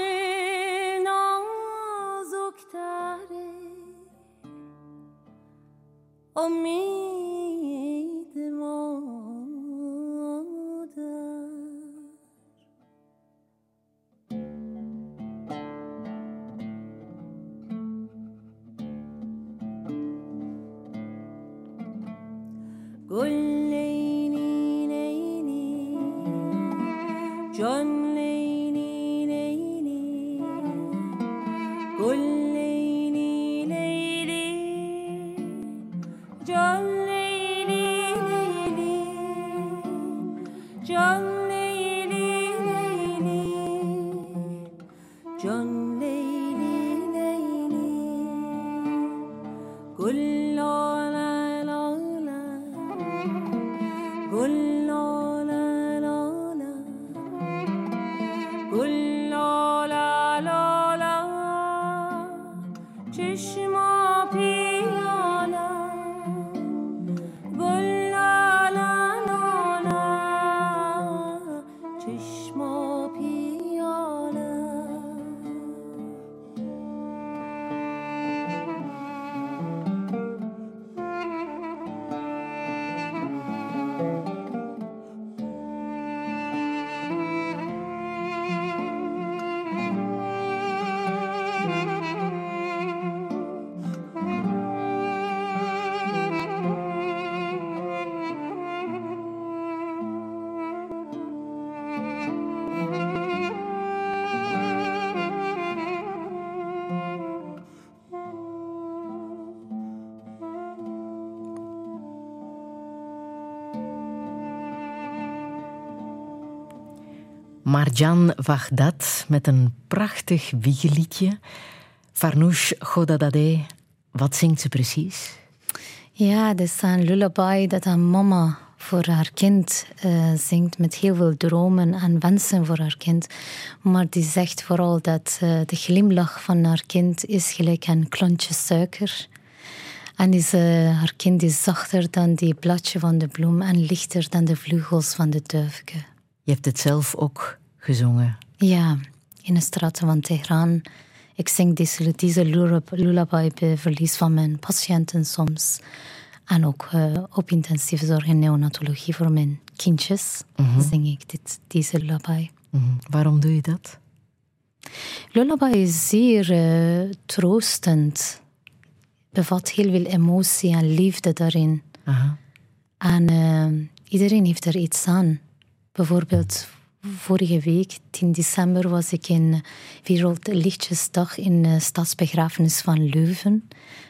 Marjan Vagdat met een prachtig wiegeliedje. Farnouche Godadadeh, wat zingt ze precies? Ja, dat is een lullaby dat een mama voor haar kind uh, zingt met heel veel dromen en wensen voor haar kind. Maar die zegt vooral dat uh, de glimlach van haar kind is gelijk een klontje suiker. En is, uh, haar kind is zachter dan die bladje van de bloem en lichter dan de vleugels van de duifke. Je hebt het zelf ook gezongen. Ja, in de straten van Teheran. Ik zing deze, deze lullaby bij verlies van mijn patiënten soms. En ook uh, op intensieve zorg en neonatologie voor mijn kindjes mm zing ik dit, deze lullaby. Mm -hmm. Waarom doe je dat? Lullaby is zeer uh, troostend. Bevat heel veel emotie en liefde daarin. Aha. En uh, iedereen heeft er iets aan. Bijvoorbeeld vorige week, 10 december, was ik in Wereldlichtjesdag in de Stadsbegrafenis van Leuven.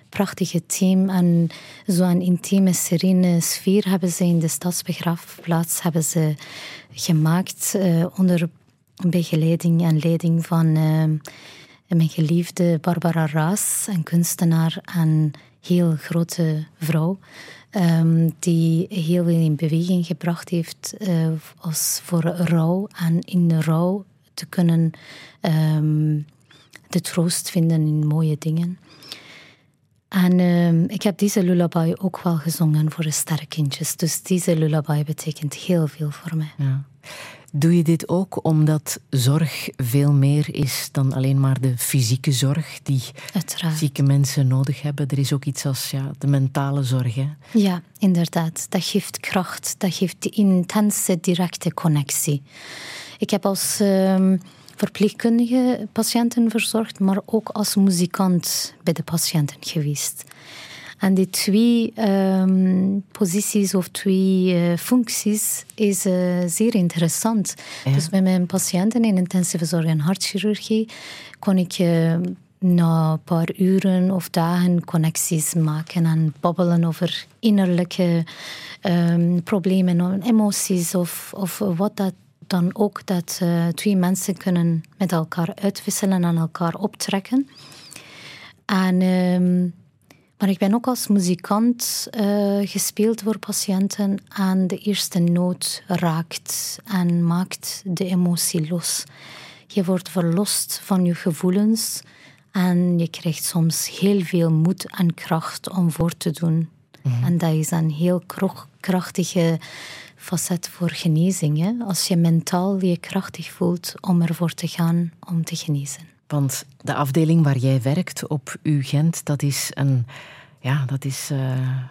Prachtige team en zo'n intieme, serene sfeer hebben ze in de stadsbegraafplaats hebben ze gemaakt uh, onder begeleiding en leiding van uh, mijn geliefde Barbara Raas, een kunstenaar en heel grote vrouw. Um, die heel veel in beweging gebracht heeft uh, als voor rouw en in de rouw te kunnen um, de troost vinden in mooie dingen. En um, ik heb deze lullaby ook wel gezongen voor de sterrenkindjes. Dus deze lullaby betekent heel veel voor mij. Ja. Doe je dit ook omdat zorg veel meer is dan alleen maar de fysieke zorg die Uiteraard. zieke mensen nodig hebben? Er is ook iets als ja, de mentale zorg. Hè? Ja, inderdaad. Dat geeft kracht, dat geeft die intense, directe connectie. Ik heb als um, verpleegkundige patiënten verzorgd, maar ook als muzikant bij de patiënten geweest. En die twee um, posities of twee uh, functies is uh, zeer interessant. Ja. Dus met mijn patiënten in intensieve zorg en hartchirurgie kon ik uh, na een paar uren of dagen connecties maken en babbelen over innerlijke um, problemen, emoties of, of wat dat dan ook dat twee mensen kunnen met elkaar uitwisselen en elkaar optrekken. En um, maar ik ben ook als muzikant uh, gespeeld voor patiënten en de eerste noot raakt en maakt de emotie los. Je wordt verlost van je gevoelens en je krijgt soms heel veel moed en kracht om voor te doen. Mhm. En dat is een heel krachtige facet voor genezing. Hè? Als je mentaal je krachtig voelt om ervoor te gaan om te genezen. Want de afdeling waar jij werkt op UGent, dat is een ja, dat is uh,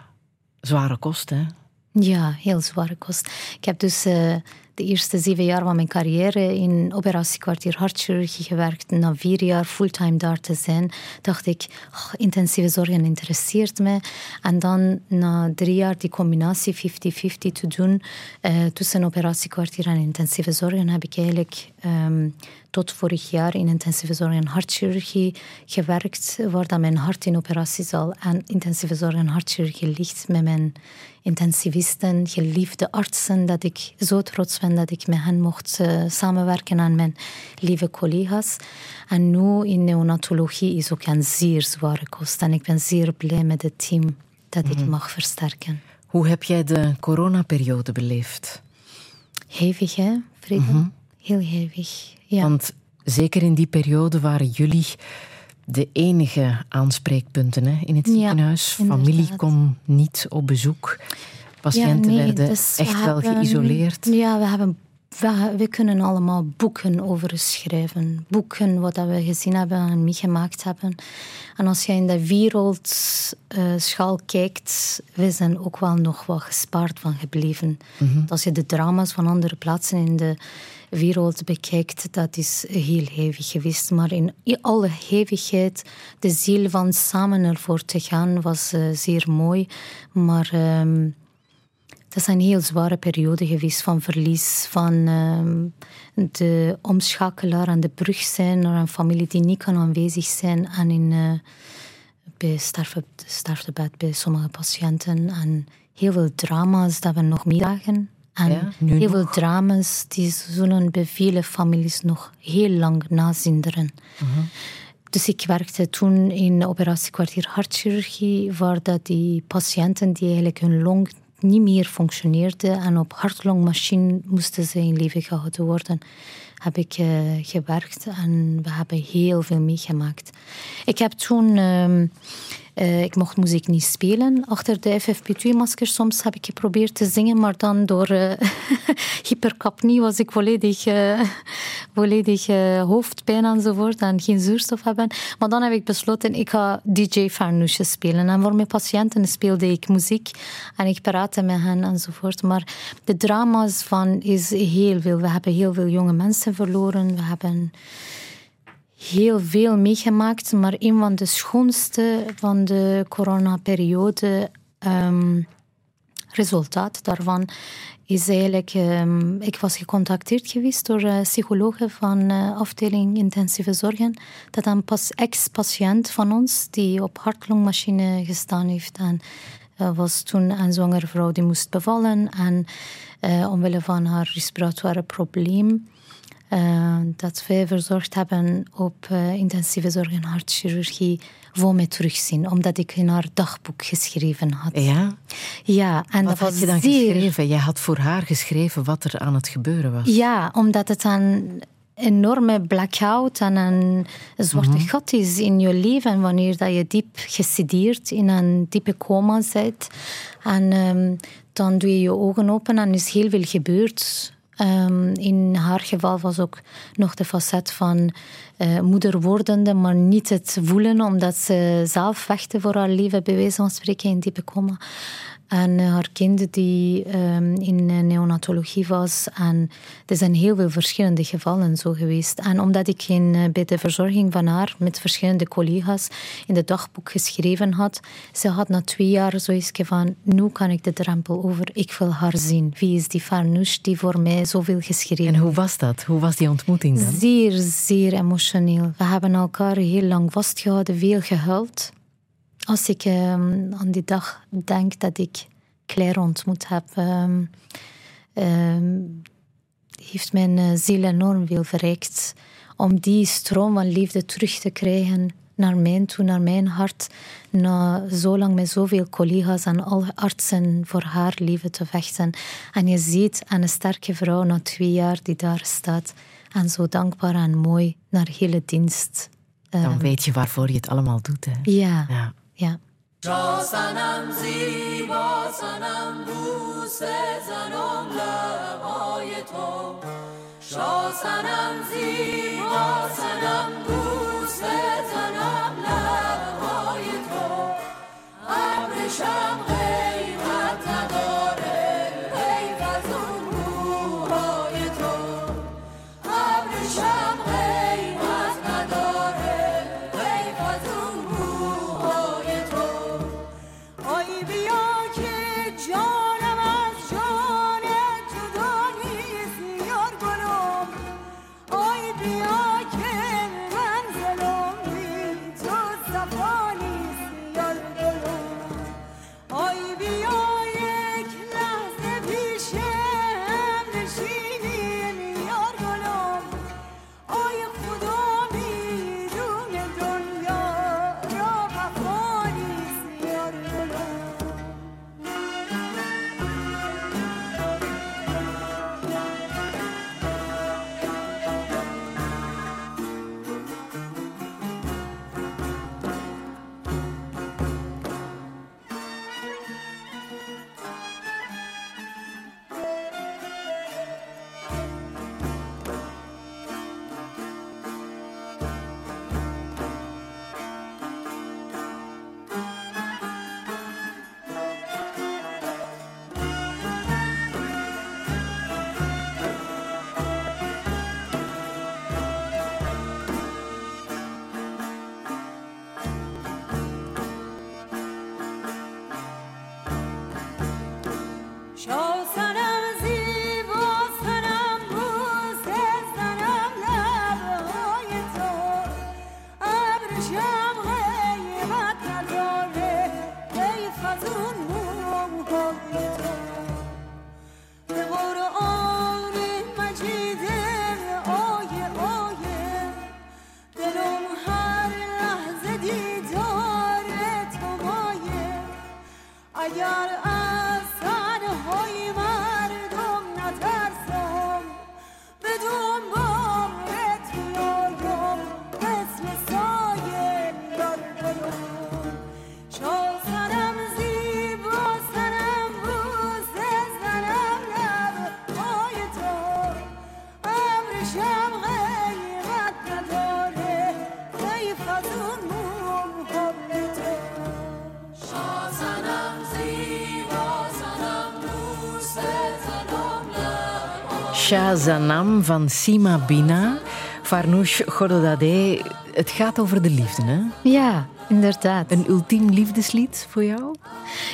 zware kost, hè? Ja, heel zware kost. Ik heb dus uh, de eerste zeven jaar van mijn carrière in operatiekwartier hartchirurgie gewerkt. Na vier jaar fulltime daar te zijn, dacht ik, oh, intensieve zorgen interesseert me. En dan na drie jaar die combinatie 50-50 te doen uh, tussen operatiekwartier en intensieve zorgen, heb ik eigenlijk um, tot vorig jaar in intensieve zorg en hartchirurgie gewerkt, waar dat mijn hart in operatiezaal en intensieve zorg en hartchirurgie ligt met mijn intensivisten, geliefde artsen, dat ik zo trots ben dat ik met hen mocht uh, samenwerken aan mijn lieve collega's. En nu in neonatologie is ook een zeer zware kost en ik ben zeer blij met het team dat mm -hmm. ik mag versterken. Hoe heb jij de coronaperiode beleefd? Hevig, hè, Frida? Mm -hmm. Heel hevig. Ja. Want zeker in die periode waren jullie de enige aanspreekpunten hè, in het ziekenhuis. Ja, Familie kon niet op bezoek. Patiënten ja, nee, werden dus echt we wel hebben, geïsoleerd. Ja, we, hebben, we, we, kunnen allemaal boeken over schrijven. Boeken wat we gezien hebben en meegemaakt hebben. En als je in de wereldschaal kijkt, we zijn ook wel nog wat gespaard van gebleven. Mm -hmm. Als je de drama's van andere plaatsen in de wereld bekijkt, dat is heel hevig geweest. Maar in alle hevigheid, de ziel van samen ervoor te gaan, was uh, zeer mooi. Maar um, dat een heel zware periode geweest van verlies, van um, de omschakelaar aan de brug zijn naar een familie die niet kan aanwezig zijn en in, uh, bij sterfte, bij sommige patiënten. En heel veel drama's dat we nog meedagen. En Ja, heel nog. veel drama's die zullen bij vele families nog heel lang nazinderen. Dus ik werkte toen in operatiekwartier hartchirurgie, waar dat die patiënten die eigenlijk hun long niet meer functioneerden en op hartlongmachine moesten ze in leven gehouden worden, heb ik eh, gewerkt en we hebben heel veel meegemaakt. Ik heb toen ehm, Uh, ik mocht muziek niet spelen achter de FFP2-masker. Soms heb ik geprobeerd te zingen, maar dan door uh, [laughs] hypercapnie was ik volledig, uh, volledig hoofdpijn enzovoort en geen zuurstof hebben. Maar dan heb ik besloten, ik ga DJ Farnoesje spelen. En voor mijn patiënten speelde ik muziek en ik praatte met hen enzovoort. Maar de drama's van is heel veel. We hebben heel veel jonge mensen verloren. We hebben heel veel meegemaakt, maar een van de schoonste van de coronaperiode, um, resultaat daarvan, is eigenlijk, um, ik was gecontacteerd geweest door uh, psychologen van uh, afdeling intensieve zorgen, dat een pas ex-patiënt van ons, die op hartlongmachine gestaan heeft en uh, was toen een zwangere vrouw die moest bevallen en omwille van haar respiratoire probleem dat wij verzorgd hebben op uh, intensieve zorg en hartchirurgie voor mij terugzien, omdat ik in haar dagboek geschreven had. Ja? Ja. En wat dat had je dan geschreven? Jij had voor haar geschreven wat er aan het gebeuren was. Ja, omdat het een enorme blackout en een zwarte mm gat is in je leven wanneer dat je diep gesideerd in een diepe coma zit. En um, dan doe je je ogen open en is heel veel gebeurd Um, in haar geval was ook nog de facet van uh, moeder wordende, maar niet het voelen, omdat ze zelf vechten voor haar leven, bij wijze van spreken, in diepe coma. En eh, haar kind die um, in neonatologie was. En er zijn heel veel verschillende gevallen zo geweest. En omdat ik in, uh, bij de verzorging van haar met verschillende collega's in de dagboek geschreven had, ze had na twee jaar zoiets van, nu kan ik de drempel over, ik wil haar zien. Wie is die Farnouche die voor mij zoveel geschreven En hoe was dat? Hoe was die ontmoeting dan? Zeer, zeer emotioneel. We hebben elkaar heel lang vastgehouden, veel gehuild als ik um, aan die dag denk dat ik Claire ontmoet heb, um, um, heeft mijn uh, ziel enorm veel verrijkt. Om die stroom van liefde terug te krijgen naar mijn toe, naar mijn hart. Na zo lang met zoveel collega's en al artsen voor haar leven te vechten. En je ziet een sterke vrouw na twee jaar die daar staat. En zo dankbaar en mooi naar hele dienst. Dan weet je waarvoor je het allemaal doet. Hè? Ja. ja. yeah. جا سنم زیبا سنم بوس زنم لبای تو. شا سنم زیبا سنم بوس زنم لبای تو. ابر شب Zanam van Sima Bina. Farnoush het gaat over de liefde, hè? Ja, inderdaad. Een ultiem liefdeslied voor jou?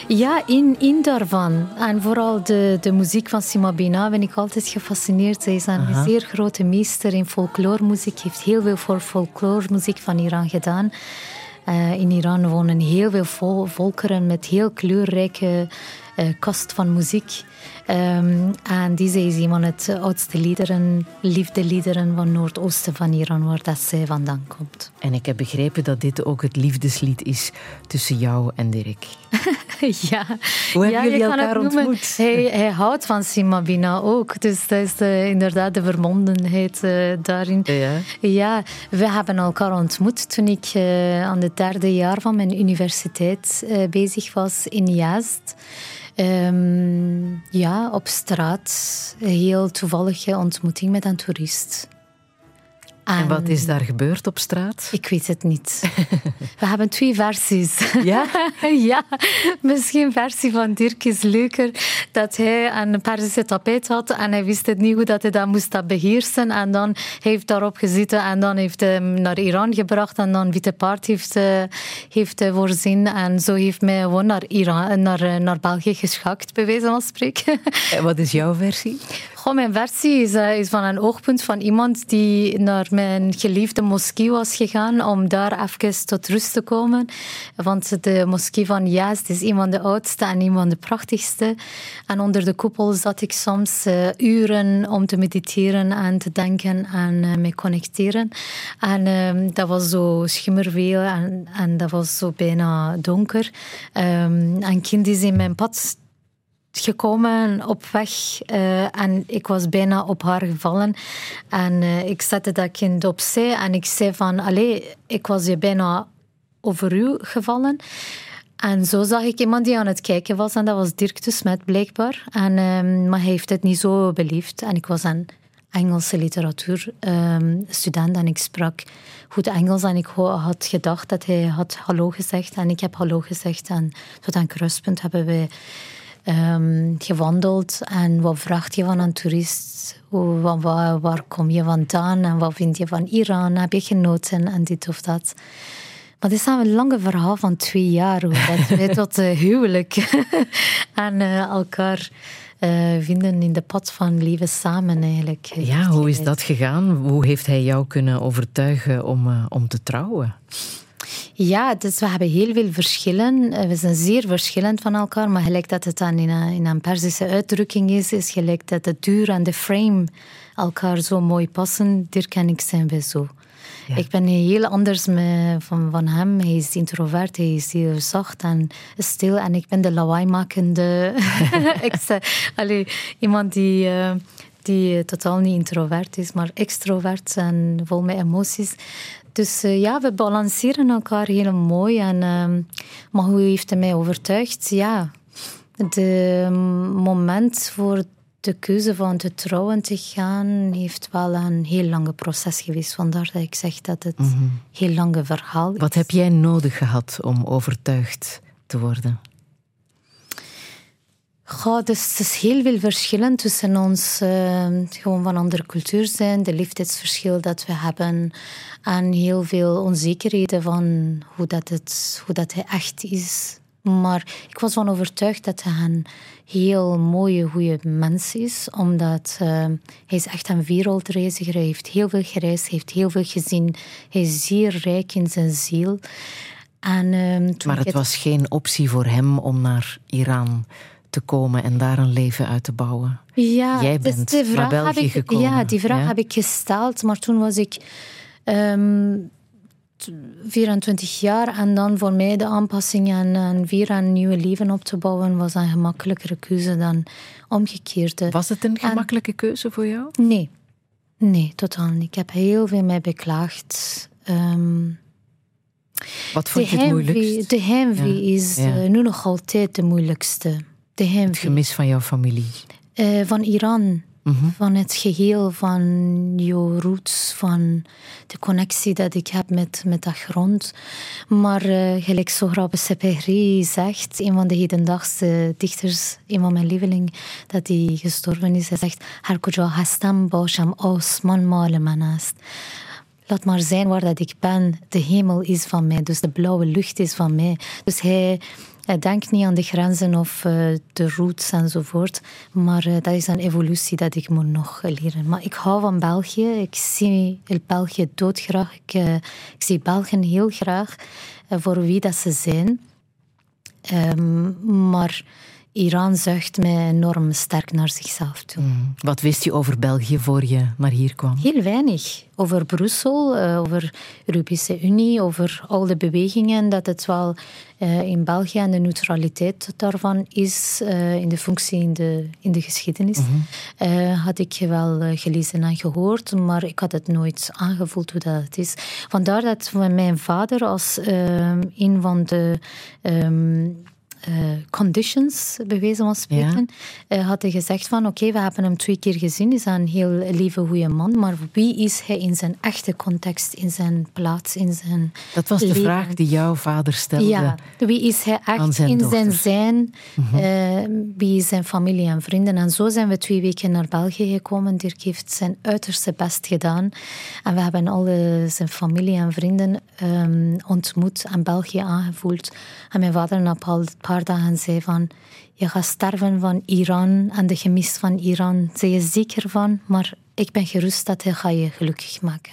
Ja, in, in daarvan. En vooral de, de muziek van Sima Bina ben ik altijd gefascineerd. Zij is een zeer grote meester in folkloremuziek. heeft heel veel voor folkloremuziek van Iran gedaan. Uh, in Iran wonen heel veel vol volkeren met heel kleurrijke uh, kast van muziek. Um, en deze is een van de oudste liederen, liefdeliederen van Noordoosten van Iran, waar dat zij vandaan komt. En ik heb begrepen dat dit ook het liefdeslied is tussen jou en Dirk. [laughs] ja. Hoe hebben ja, jullie elkaar het ontmoet? Hij, hij houdt van Simabina ook. Dus dat is eh, inderdaad de verbondenheid eh, daarin. Ja. Ja, we hebben elkaar ontmoet toen ik eh, aan het derde jaar van mijn universiteit bezig was in Juist. Ehm, ja, op straat. Heel toevallige ontmoeting met een toerist. En wat is daar gebeurd op straat? Ik weet het niet. [laughs] We hebben twee versies. Ja? [laughs] ja, misschien versie van Dirk is leuker. Dat hij een Perzische tapijt had en hij wist het niet hoe dat hij dat moest beheersen. En dan heeft daarop gezeten en dan heeft hij hem naar Iran gebracht. En dan Witte Paard heeft, uh, heeft voorzien. En zo heeft mij gewoon naar, Iran, naar, uh, naar België geschakt, bij wijze van spreken. En wat is jouw versie? Goh, mijn versie is, uh, is van een oogpunt van iemand die naar mijn geliefde moskee was gegaan om daar even tot rust te komen. Want de moskee van Juist is van de oudste en van de prachtigste. En onder de koepel zat ik soms uh, uren om te mediteren en te denken en uh, me connecteren. En um, dat was zo schimmerweel en, dat was zo bijna donker. Um, kind is in mijn pad gekomen op weg uh, en ik was bijna op haar gevallen. En uh, ik zette dat kind opzij en ik zei van, allee, ik was je bijna over u gevallen. En zo zag ik iemand die aan het kijken was en dat was Dirk de Smet blijkbaar. En, uh, maar hij heeft het niet zo beleefd. En ik was een Engelse literatuur student en ik sprak goed Engels en ik had gedacht dat hij had hallo gezegd en ik heb hallo gezegd. En tot een kruispunt hebben wij um, gewandeld en wat vraagt je van een toerist? Hoe, waar, waar, kom je vandaan en wat vind je van Iran? Heb je genoten en dit of dat? Maar dit is een lange verhaal van twee jaar, hoe dat wij tot uh, huwelijk [laughs] en uh, elkaar uh, vinden in de pad van leven samen eigenlijk. Ja, hoe is dat gegaan? Hoe heeft hij jou kunnen overtuigen om, om te trouwen? Ja, dus we hebben heel veel verschillen. We zijn zeer verschillend van elkaar, maar gelijk dat het dan in een, in een Persische uitdrukking is, is gelijk dat de duur en de frame elkaar zo mooi passen. Dirk en ik zijn wij zo. Ja. Ik ben heel anders met, van, van hem. Hij is introvert, hij is heel zacht en stil. En ik ben de lawaaimakende... [laughs] Allee, iemand die... Uh, die totaal niet introvert is, maar extrovert en vol met emoties. Dus uh, ja, we balanceren elkaar heel mooi. En, uh, maar hoe heeft hij mij overtuigd? Ja, het moment voor de keuze van te trouwen te gaan heeft wel een heel lange proces geweest. Vandaar dat ik zeg dat het een mm -hmm. heel lange verhaal is. Wat heb jij nodig gehad om overtuigd te worden? Goh, dus het is heel veel verschillen tussen ons, uh, gewoon van andere cultuur zijn, de leeftijdsverschil dat we hebben en heel veel onzekerheden van hoe dat, het, hoe dat hij echt is. Maar ik was van overtuigd dat hij een heel mooie, goede mens is, omdat uh, hij is echt een wereldreiziger. Hij heeft heel veel gereisd, heeft heel veel gezien. Hij is zeer rijk in zijn ziel. En, uh, maar het was geen optie voor hem om naar Iran te komen en daar een leven uit te bouwen. Ja, Jij bent dus naar België ik, gekomen. Ja, die vraag ja? heb ik gesteld, maar toen was ik um, 24 jaar en dan voor mij de aanpassing en, en weer een nieuw leven op te bouwen was een gemakkelijkere keuze dan omgekeerd. Was het een gemakkelijke en, keuze voor jou? Nee, nee, totaal niet. Ik heb heel veel mij beklaagd. Um, Wat vond je het moeilijkst? De heimwee ja. is ja. Uh, nu nog altijd de moeilijkste. De het gemis van jouw familie? Uh, van Iran. Van het geheel, van je roots, van de connectie dat ik heb met, met dat grond. Maar uh, gelijk Sohrab Sepehri zegt, een van de hedendaagse dichters, een van mijn lieveling, dat hij gestorven is, hij zegt, Har kuja hastam basham osman male manast. Laat maar zijn waar dat ik ben. De hemel is van mij, dus de blauwe lucht is van mij. Dus hij hij denkt niet aan de grenzen of uh, de roots enzovoort. Maar uh, dat is een evolutie dat ik moet nog leren. Maar ik hou van België. Ik zie België doodgraag. Ik, uh, ik zie Belgen heel graag voor wie dat ze zijn. Um, maar Iran zucht mij enorm sterk naar zichzelf toe. Mm. Wat wist je over België voor je naar hier kwam? Heel weinig. Over Brussel, uh, over Europese Unie, over al de bewegingen. Dat het wel uh, in België en de neutraliteit daarvan is uh, in de functie in de, in de geschiedenis. Mm -hmm. had ik wel gelezen en gehoord, maar ik had het nooit aangevoeld hoe dat het is. Vandaar dat mijn vader als een van de. Um, uh, conditions, bij wijze van spreken, ja. uh, had hij gezegd van oké, okay, we hebben hem twee keer gezien, is een heel lieve, goede man, maar wie is hij in zijn echte context, in zijn plaats, in zijn Dat was leven? de vraag die jouw vader stelde Ja, wie is hij echt zijn in dochter. zijn zijn, mm -hmm. uh, wie is zijn familie en vrienden. En zo zijn we twee weken naar België gekomen. Dirk heeft zijn uiterste best gedaan. En we hebben alle zijn familie en vrienden um, ontmoet en België aangevoeld. En mijn vader na een paar dagen zei van... Je gaat sterven van Iran en de gemis van Iran. Zijn je zeker van? Maar ik ben gerust dat hij ga je gelukkig maken.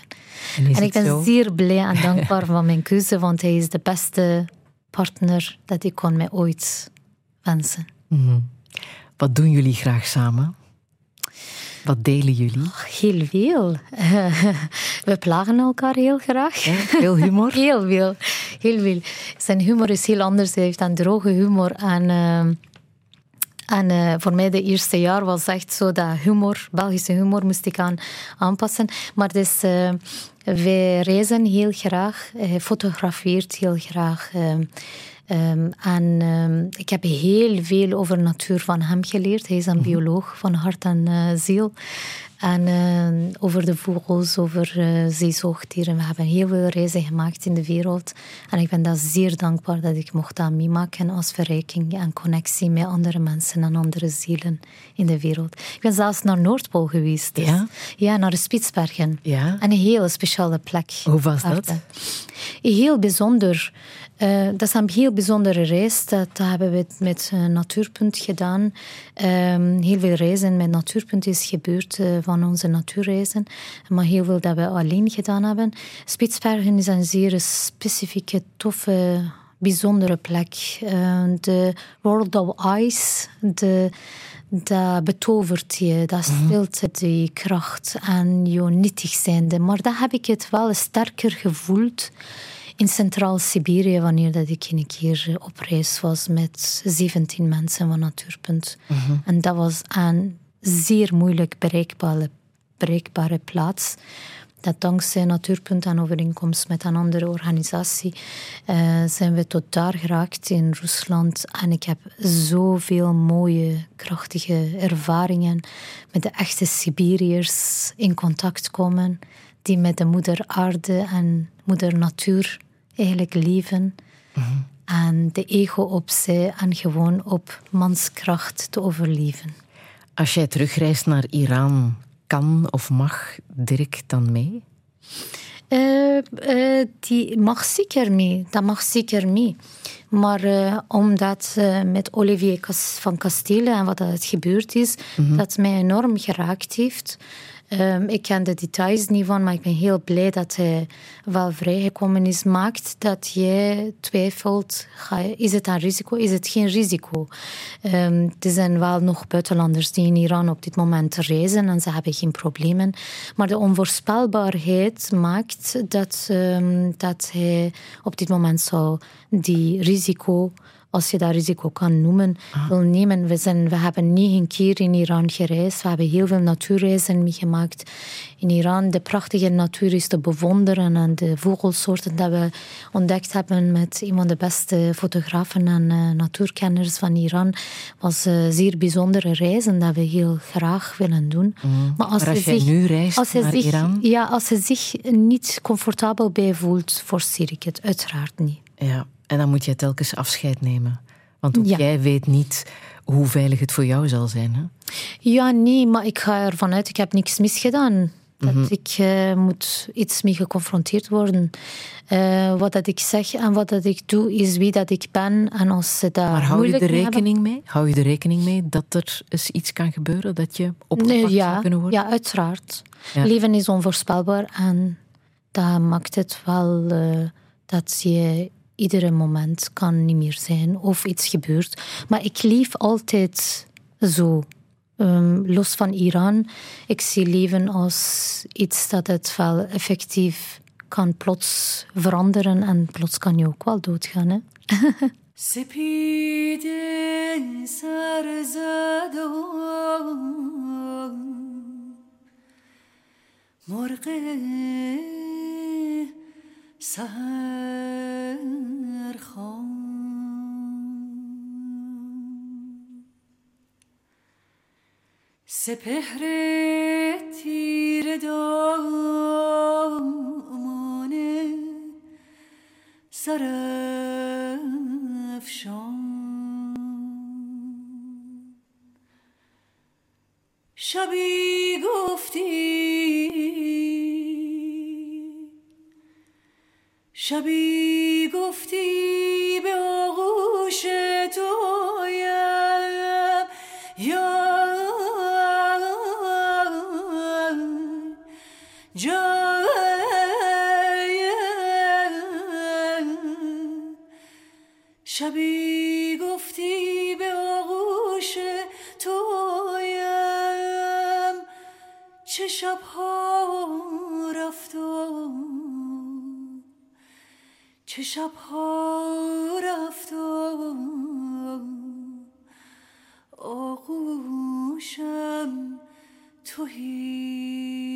En, en ik ben zo? zeer blij en [laughs] dankbaar van mijn keuze, want hij is de beste partner dat ik kon mij ooit wensen. Mm -hmm. Wat doen jullie graag samen? Wat delen jullie? Oh, heel veel. Uh, [laughs] we plagen elkaar heel graag. Ja, veel humor? [laughs] heel veel. Heel veel. Zijn humor is heel anders. Hij heeft een droge humor. En, uh, en uh, voor mij de eerste jaar was echt zo dat humor, Belgische humor, moest ik aan aanpassen. Maar dus, wij reizen heel graag. Hij fotografeert heel graag. Um, en um, ik heb heel veel over natuur van hem geleerd. Hij is een bioloog van hart en uh, ziel. En uh, over de vogels, over uh, zeezoogdieren. We hebben heel veel reizen gemaakt in de wereld. En ik ben daar zeer dankbaar dat ik mocht dat meemaken als verrijking en connectie met andere mensen en andere zielen in de wereld. Ik ben zelfs naar Noordpool geweest. Dus. Ja? Ja, naar de Spitsbergen. Ja? En een hele speciale plek. Hoe was dat? Heel bijzonder. Uh, dat is een heel bijzondere reis. Dat, dat hebben we met uh, Natuurpunt gedaan. Um, heel veel reizen met Natuurpunt is gebeurd uh, van onze natuurreizen. Maar heel veel dat we alleen gedaan hebben. Spitsbergen is een zeer specifieke, toffe, bijzondere plek. De World of Ice, de, dat betovert je, dat stilt die kracht en je nietig zijnde. Maar dat heb ik het wel sterker gevoeld in Centraal-Siberië, wanneer dat ik een keer op reis was met 17 mensen van Natuurpunt. Mhm. En dat was een zeer moeilijk bereikbare, bereikbare plaats. Dat dankzij Natuurpunt en overeenkomst met een andere organisatie uh, zijn we tot daar geraakt in Rusland. En ik heb zoveel mooie, krachtige ervaringen met de echte Siberiërs in contact komen, die met de moeder aarde en moeder natuur eigenlijk leven. Mhm. Mm -hmm. En de ego opzij en gewoon op manskracht te overleven. Als jij terugreist naar Iran, kan of mag Dirk dan mee? Uh, uh, die mag zeker mee. Dat mag zeker mee. Maar uh, omdat met Olivier van Kastelen en wat het gebeurd is, mm -hmm. dat mij enorm geraakt heeft. Um, ik ken de details niet van, maar ik ben heel blij dat hij wel vrijgekomen is. Maakt dat jij twijfelt, is het een risico, is het geen risico? Um, er zijn wel nog buitenlanders die in Iran op dit moment reizen en ze hebben geen problemen. Maar de onvoorspelbaarheid maakt dat, um, dat hij op dit moment zou die risico als je dat risico kan noemen, Ah. wil nemen. We, zijn, we hebben negen keer in Iran gereisd. We hebben heel veel natuurreizen meegemaakt. In Iran, de prachtige natuur is te bewonderen. En de vogelsoorten die we ontdekt hebben met een van de beste fotografen en eh, natuurkenners van Iran, was eh, zeer bijzondere reizen dat we heel graag willen doen. Maar Mm. Maar als je jij zich- nu reist als je naar zich, Iran? Ja, als je zich niet comfortabel bij voelt, forceer ik het uiteraard niet. Ja, en dan moet je telkens afscheid nemen. Want ook Ja. jij weet niet hoe veilig het voor jou zal zijn. Hè? Ja, nee, maar ik ga ervan uit, ik heb niks misgedaan. Dat Mhm. ik eh, moet iets mee geconfronteerd worden. Eh, wat dat ik zeg en wat dat ik doe, is wie dat ik ben. En als ze daar Maar hou je er rekening mee? Hou je er rekening mee dat er eens iets kan gebeuren? Dat je opgepakt Nee, zou kunnen worden? ja, uiteraard. Ja. Leven is onvoorspelbaar en dat maakt het wel eh, dat je iedere moment kan niet meer zijn of iets gebeurt. Maar ik leef altijd zo. Ehm, los van Iran, ik zie leven als iets dat het wel effectief kan plots veranderen en plots kan je ook wel doodgaan. Hè? سپید سرزدم مرغ سهرخوان سپهر تیر دامانه سرفشان شبی گفتی شبی گفتی به آغوش تویم. یا جایم شبی گفتی به آغوش تویم. چه شبها رفتم چه شبها رفتم آغوشم توهی.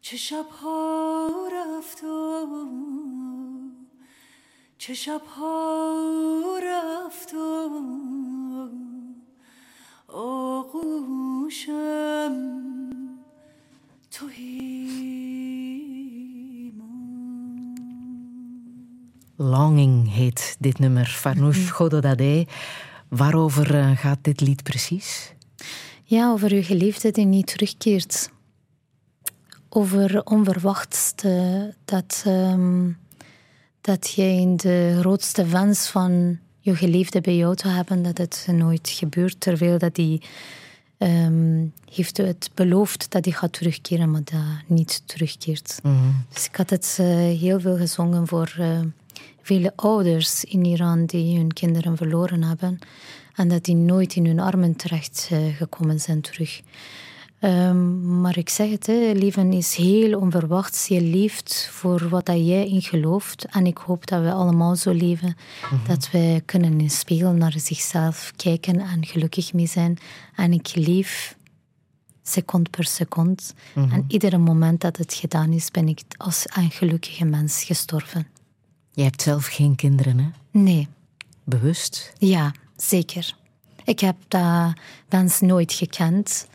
چه شبها رفتم چه شبها رفتم آغوشم. Longing heet dit nummer. Farnoosh Gododadeh. Waarover eh, gaat dit lied precies? Ja, over je geliefde die niet terugkeert. Over onverwachtste dat, ehm, dat je in de grootste wens van je geliefde bij jou te hebben, dat het nooit gebeurt, terwijl dat die ehm, heeft het beloofd dat hij gaat terugkeren, maar dat niet terugkeert. Dus ik had het eh, heel veel gezongen voor eh, vele ouders in Iran die hun kinderen verloren hebben en dat die nooit in hun armen terecht eh, gekomen zijn terug. Ehm, maar ik zeg het, hè, leven is heel onverwachts. Je leeft voor wat dat jij in gelooft. En ik hoop dat we allemaal zo leven. Dat wij kunnen in spiegel naar zichzelf kijken en gelukkig mee zijn. En ik leef seconde per seconde. En iedere moment dat het gedaan is, ben ik als een gelukkige mens gestorven. Je hebt zelf geen kinderen, hè? Nee, Bewust? ja, zeker. Ik heb dat wens nooit gekend.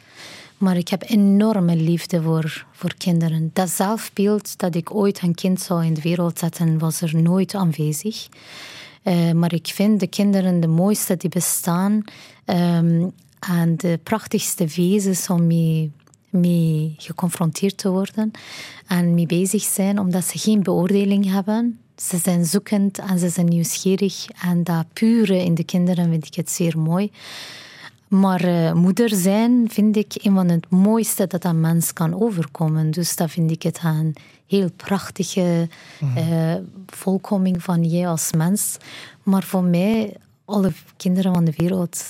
Maar ik heb enorme liefde voor, voor kinderen. Dat zelfbeeld dat ik ooit een kind zou in de wereld zetten, was er nooit aanwezig. Eh, maar ik vind de kinderen de mooiste die bestaan. ehm, en de prachtigste wezens om mee, mee geconfronteerd te worden. En mee bezig zijn, omdat ze geen beoordeling hebben. Ze zijn zoekend en ze zijn nieuwsgierig. En dat pure in de kinderen vind ik het zeer mooi. Maar eh, moeder zijn vind ik een van het mooiste dat een mens kan overkomen. Dus dat vind ik het een heel prachtige eh, volkoming van jij als mens. Maar voor mij, alle kinderen van de wereld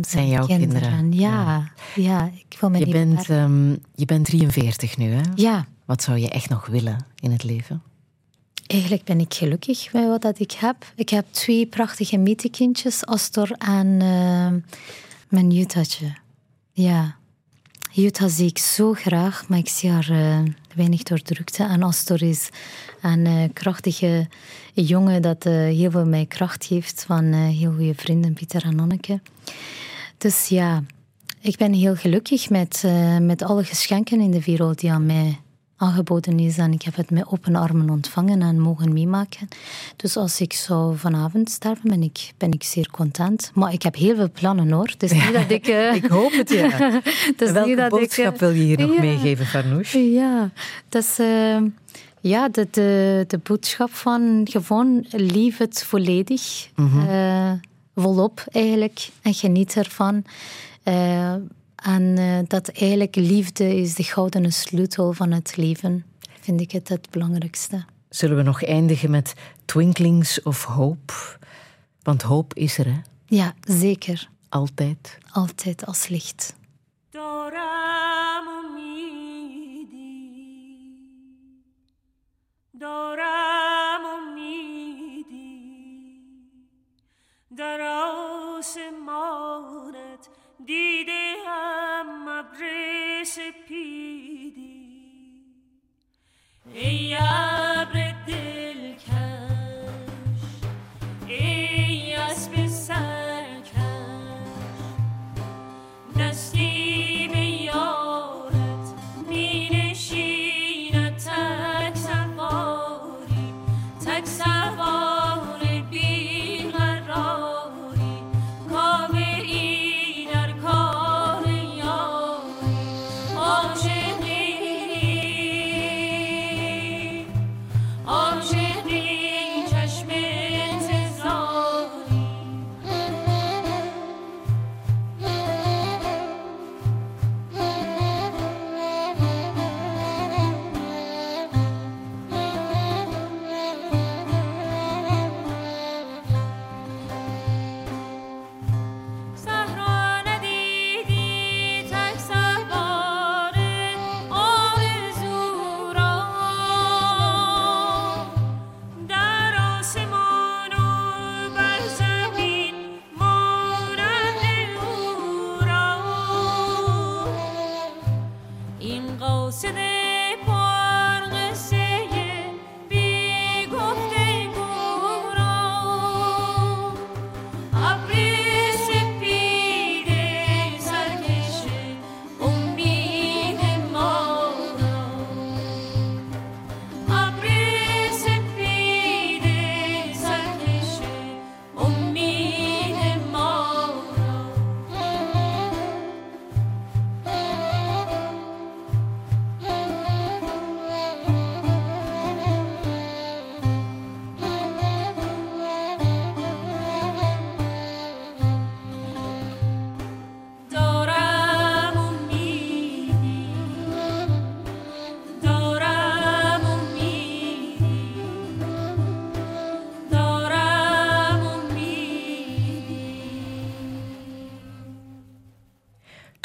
zijn, jouw kinderen. Ja, ja. ik wil me Je niet bent, ehm, je bent 43 nu, hè? Ja, Wat zou je echt nog willen in het leven? Eigenlijk ben ik gelukkig met wat dat ik heb. Ik heb twee prachtige mietenkindjes, Astor en uh, mijn Jutahje. Ja. Jutah zie ik zo graag, maar ik zie haar uh, weinig door drukte. En Astor is een uh, krachtige jongen dat heel veel mij kracht geeft van heel goede vrienden, Pieter en Anneke. Dus ja, ik ben heel gelukkig met, met alle geschenken in de wereld die aan mij aangeboden is en ik heb het met open armen ontvangen en mogen meemaken. Dus als ik zou vanavond sterven, ben ik, ben ik zeer content. Maar ik heb heel veel plannen hoor. Dus niet dat ik... Uh... ik hoop het, ja. [laughs] dus Welke dat boodschap ik, uh... wil je hier nog meegeven, Farnouche? Ja, dat is... Uh, ja, de, de, de boodschap van gewoon lief het volledig. Mm -hmm. volop eigenlijk. En geniet ervan. En uh, dat eigenlijk liefde is de gouden sleutel van het leven. Vind ik het het belangrijkste. Zullen we nog eindigen met Twinklings of Hope? Want hoop is er, hè? Ja, zeker. Altijd. Altijd als licht. در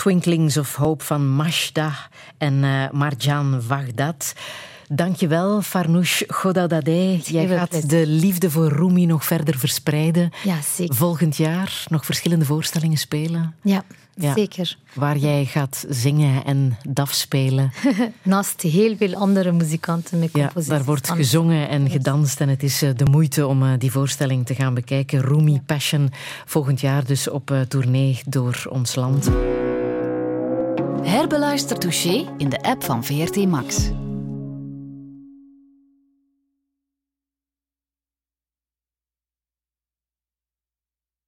Twinklings of Hope van Mashda en uh, Marjan Vagdat. Dankjewel, Farnouche Godadadeh. Jij gaat de liefde voor Rumi nog verder verspreiden. Ja, zeker. Volgend jaar nog verschillende voorstellingen spelen. Ja, Ja. zeker. Waar jij gaat zingen en daf spelen. [laughs] Naast heel veel andere muzikanten met Ja, composities. daar wordt gezongen en gedanst en het is eh, de moeite om eh, die voorstelling te gaan bekijken. Rumi Passion, volgend jaar dus op tournee door ons land. Herbeluister Touché in de app van VRT Max.